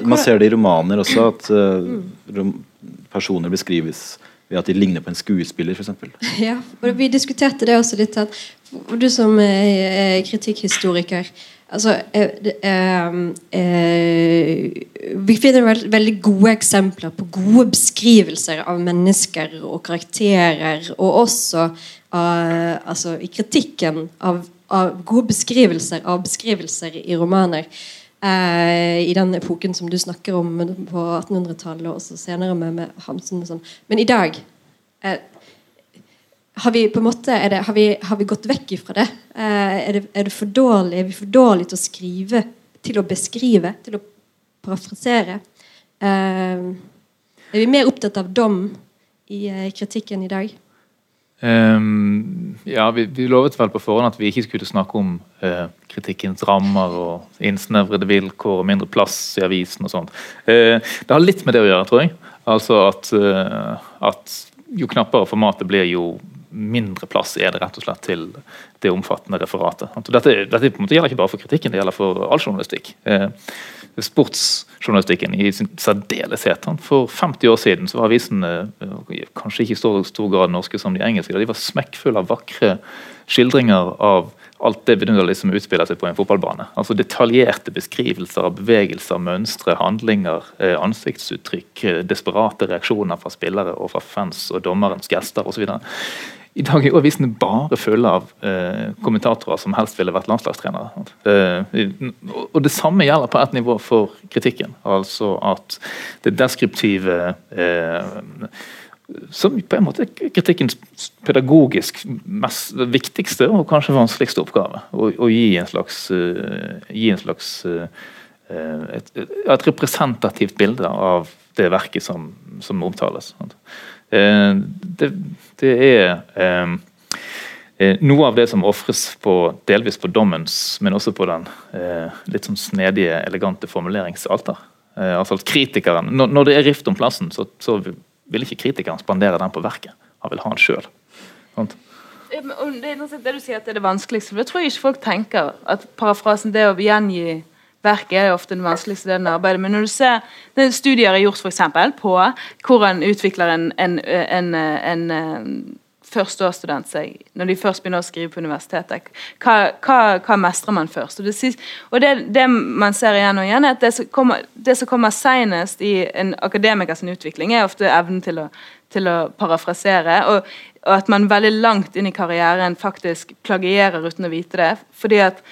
Er. Man ser det i romaner også, at eh, Mm. personer beskrives ved at de ligner på en skuespiller, f.eks. Ja, og vi diskuterte det også litt. At, du som er kritikkhistoriker altså, eh, eh, eh, Vi finner veld, veldig gode eksempler på gode beskrivelser av mennesker og karakterer, og også eh, altså, i kritikken av, av gode beskrivelser av beskrivelser i romaner. Eh, I den epoken som du snakker om på 1800-tallet og også senere med, med Hamsun. og sånn. Men i dag eh, har vi på en måte det, har, vi, har vi gått vekk ifra det? Eh, er det? Er det for dårlig? Er vi for dårlige til å skrive? Til å beskrive? Til å parafrasere? Eh, er vi mer opptatt av dom i eh, kritikken i dag? Ehm, ja, vi, vi lovet vel på forhånd at vi ikke skulle snakke om uh, kritikkens rammer og innsnevrede vilkår og mindre plass i avisen og sånt. Uh, det har litt med det å gjøre, tror jeg. Altså at, uh, at jo knappere formatet blir, jo mindre plass er det rett og slett til det omfattende referatet. Dette, dette på en måte gjelder ikke bare for kritikken, det gjelder for all journalistikk. Eh, sportsjournalistikken i sin særdeleshet. For 50 år siden så var avisene eh, kanskje ikke i stor, stor grad norske som de engelske. De var smekkfulle av vakre skildringer av alt det vidunderlige som utspiller seg på en fotballbane. Altså Detaljerte beskrivelser av bevegelser, mønstre, handlinger, eh, ansiktsuttrykk, eh, desperate reaksjoner fra spillere og fra fans og dommerens gester osv. I dag er jo avisene bare fulle av eh, kommentatorer som helst ville vært landslagstrenere. Eh, og Det samme gjelder på et nivå for kritikken. Altså at det deskriptive eh, som på en måte er kritikkens pedagogisk mest viktigste og kanskje vanskeligste oppgave. Å, å gi en slags, uh, gi en slags uh, et, et, representativt bilde av det verket som, som omtales. Uh, det, det, er noe av det som ofres delvis på dommens, men også på den litt sånn snedige, elegante formuleringsalter. altså at kritikeren, når, når, det er rift om plassen, så, så vil ikke kritikeren spandere den på verket. Han vil ha den sjøl. Det det du sier at det er det vanskeligste. for Det tror jeg ikke folk tenker. At parafrasen, det å gjengi verket, er ofte den vanskeligste delen av arbeidet. Men når du ser studier er gjort f.eks. på hvordan utvikler en, en, en, en førsteårsstudent seg når de først begynner å skrive på universitetet? Hva, hva, hva mestrer man først? Og, det, og det, det, man ser igjen og igjen, er at det som kommer, kommer senest i en akademikers utvikling, er ofte evnen til å, til å parafrasere. Og, og, at man veldig langt inn i karrieren faktisk plagierer uten å vite det. fordi at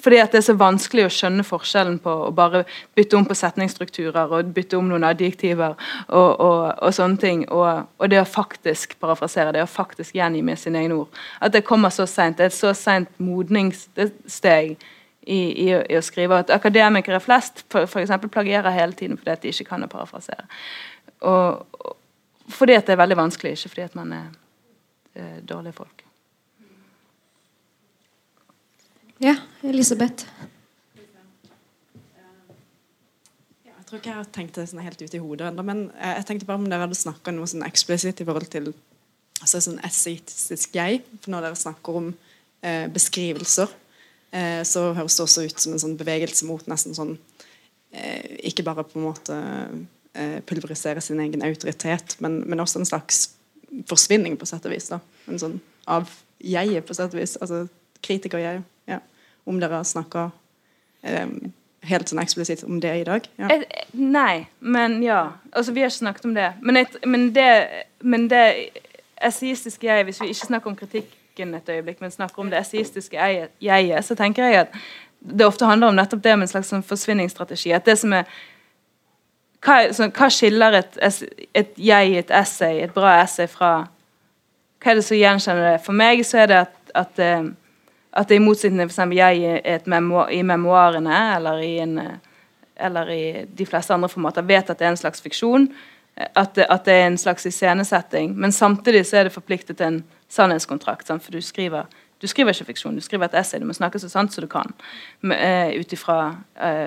fordi at det er så vanskelig å skjønne forskjellen på å bare bytte om på setningsstrukturer og bytte om noen adjektiver og, og, og sånne ting, og, og, det å faktisk parafrasere, det å faktisk gjengi med sine egne ord. At det kommer så seint. Det er et så seint modningssteg i, i, i, å skrive. At akademikere flest f.eks. plagierer hele tiden fordi at de ikke kan å parafrasere. Og, fordi at det er veldig vanskelig, ikke fordi at man er eh, dårlige folk. Ja, Elisabeth. Jeg tror ikke jeg har tenkt det sånn helt ut i hodet ennå, men eh, jeg tenkte bare om dere hadde snakka noe sånn eksplisitt i forhold til altså sånn essaystisk jeg. For når dere snakker om eh, beskrivelser, eh, så høres det også ut som en sånn bevegelse mot nesten sånn eh, Ikke bare på en måte eh, pulverisere sin egen autoritet, men, men, også en slags forsvinning, på sett og vis. da, en sånn Av jeget, på sett og vis. altså kritiker-jeg om dere snakka um, helt sånn eksplisitt om det i dag? Ja. Et, nei, men ja. Altså, vi har ikke snakket om det. Men, et, men det, men det essaistiske jeg, hvis vi ikke snakker om kritikken et øyeblikk, men snakker om det essaistiske jeget, så tenker jeg at det ofte handler om nettopp det med en slags sånn forsvinningsstrategi. At det som er hva, så, hva skiller et, et jeg, et essay, et bra essay fra Hva er det som gjenkjenner det? For meg så er det at, at eh, at det i motsetning til f.eks. jeg memoar, i memoarene eller i, en, eller i, de fleste andre formater vet at det er en slags fiksjon. At det, at det er en slags iscenesetting. Men samtidig så er det forpliktet til en sannhetskontrakt. Sant? For du skriver, du skriver ikke fiksjon, du skriver et essay. Du må snakke så sant som du kan. Med, uh, ifra,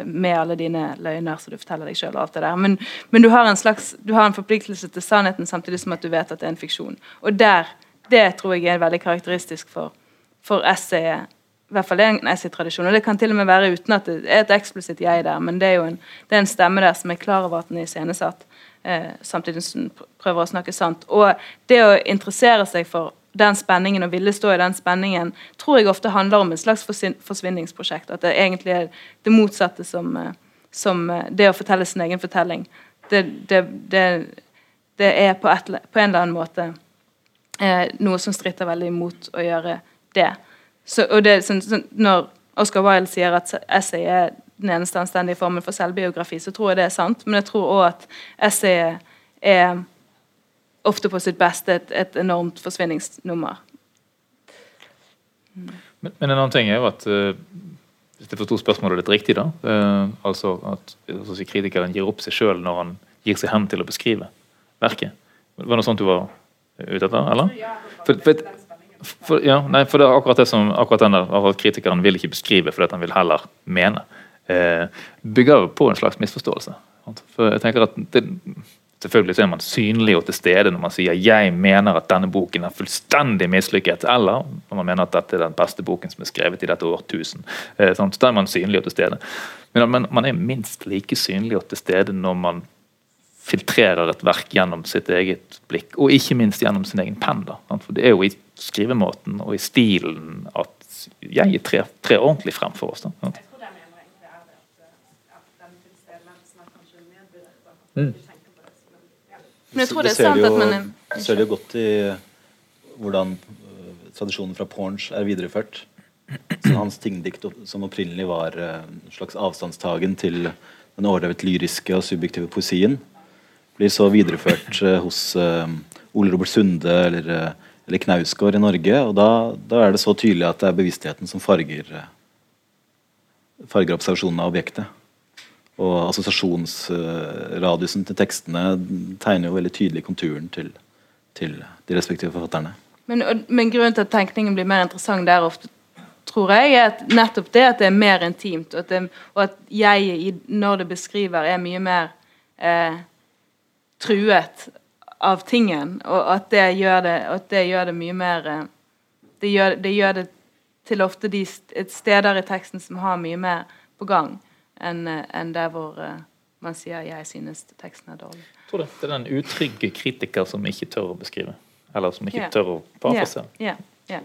med alle dine løgner som du forteller deg sjøl. Men, men du, har en slags, du har en forpliktelse til sannheten samtidig som at du vet at det er en fiksjon. Og der, det tror jeg er veldig karakteristisk for for essayet. I hvert fall det er en essaytradisjon. Og det kan til og med være uten at det er et eksplisitt jeg der, men det er jo en, det er en stemme der som er klar over at den er iscenesatt, eh, samtidig som den prøver å snakke sant. Og det å interessere seg for den spenningen og ville stå i den spenningen, tror jeg ofte handler om et slags forsvinningsprosjekt. At det egentlig er det motsatte som, eh, som eh, det å fortelle sin egen fortelling. Det, det, det, det er på, et, på, en eller annen måte eh, noe som stritter veldig imot å gjøre det. Så, og det sånn, sånn, når Oscar Wilde sier at essay er den eneste anstendige formen for selvbiografi, så tror jeg det er sant. Men jeg tror òg at essayet er ofte på sitt beste et, et enormt forsvinningsnummer. Mm. Men, men, en annen ting er jo at uh, hvis jeg forsto spørsmålet litt riktig, da, uh, altså at altså, kritikeren gir opp seg sjøl når han gir seg hen til å beskrive verket. Var det noe sånt du var ute etter, eller? For, for, for, ja, nei, for det er akkurat det som akkurat denne, at kritikeren vil ikke beskrive fordi han vil heller mene. Eh, bygger på en slags misforståelse. For jeg tenker at det, Selvfølgelig så er man synlig og til stede når man sier 'jeg mener at denne boken er fullstendig mislykket', eller når man mener at dette er den beste boken som er skrevet i dette årtusen. Eh, sant? Da er man synlig og til stede. Men man, man er minst like synlig og til stede når man filtrerer et verk gjennom sitt eget blikk, og ikke minst gjennom sin egen penn. da. For Det er jo i skrivemåten og i stilen at jeg trer, tre ordentlig frem for oss. da. Mm. Men jeg tror det er ser sant jo, at man er ser det jo godt i hvordan øh, tradisjonen fra Porns er videreført. Så hans tingdikt som opprinnelig var en slags avstandstagen til den overdrevet lyriske og subjektive poesien, blir så videreført øh, hos øh, Ole Robert Sunde eller, øh, eller Knausgård i Norge. Og da, da er det så tydelig at det er bevisstheten som farger, farger observasjonen av objektet. Og assosiasjonsradiusen til tekstene tegner jo veldig tydelig konturen til, til de respektive forfatterne. Men, men grunnen til at tenkningen blir mer interessant der ofte, tror jeg, er at nettopp det at det er mer intimt, og at, det, og at jeg når det beskriver, er mye mer eh, truet av tingen, og at det gjør det, at det, gjør det mye mer eh, det, gjør, det gjør det til ofte de steder i teksten som har mye mer på gang, enn en der hvor eh, man sier 'jeg synes teksten er dårlig'. Jeg tror det. det er den utrygge kritiker som ikke tør å beskrive. Eller som ikke yeah. tør å parafrasere. Yeah. Yeah.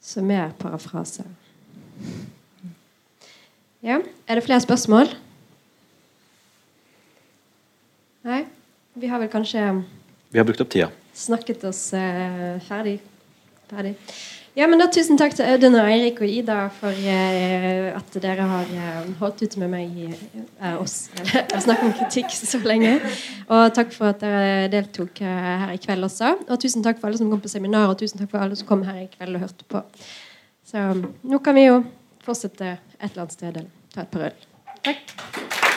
Så mer parafrase. Ja, er det flere spørsmål? Nei? Vi har vel kanskje Vi har brukt opp tida. snakket oss eh, ferdig. ferdig. Ja, men da Tusen takk til Audun og Eirik og Ida for eh, at dere har eh, holdt ut med meg eh, oss å snakke om kritikk så lenge. Og takk for at dere deltok eh, her i kveld også. Og tusen takk for alle som kom på seminar, og tusen takk for alle som kom her i kveld og hørte på. Så nå kan vi jo fortsette et eller annet sted eller ta et par øl. Takk.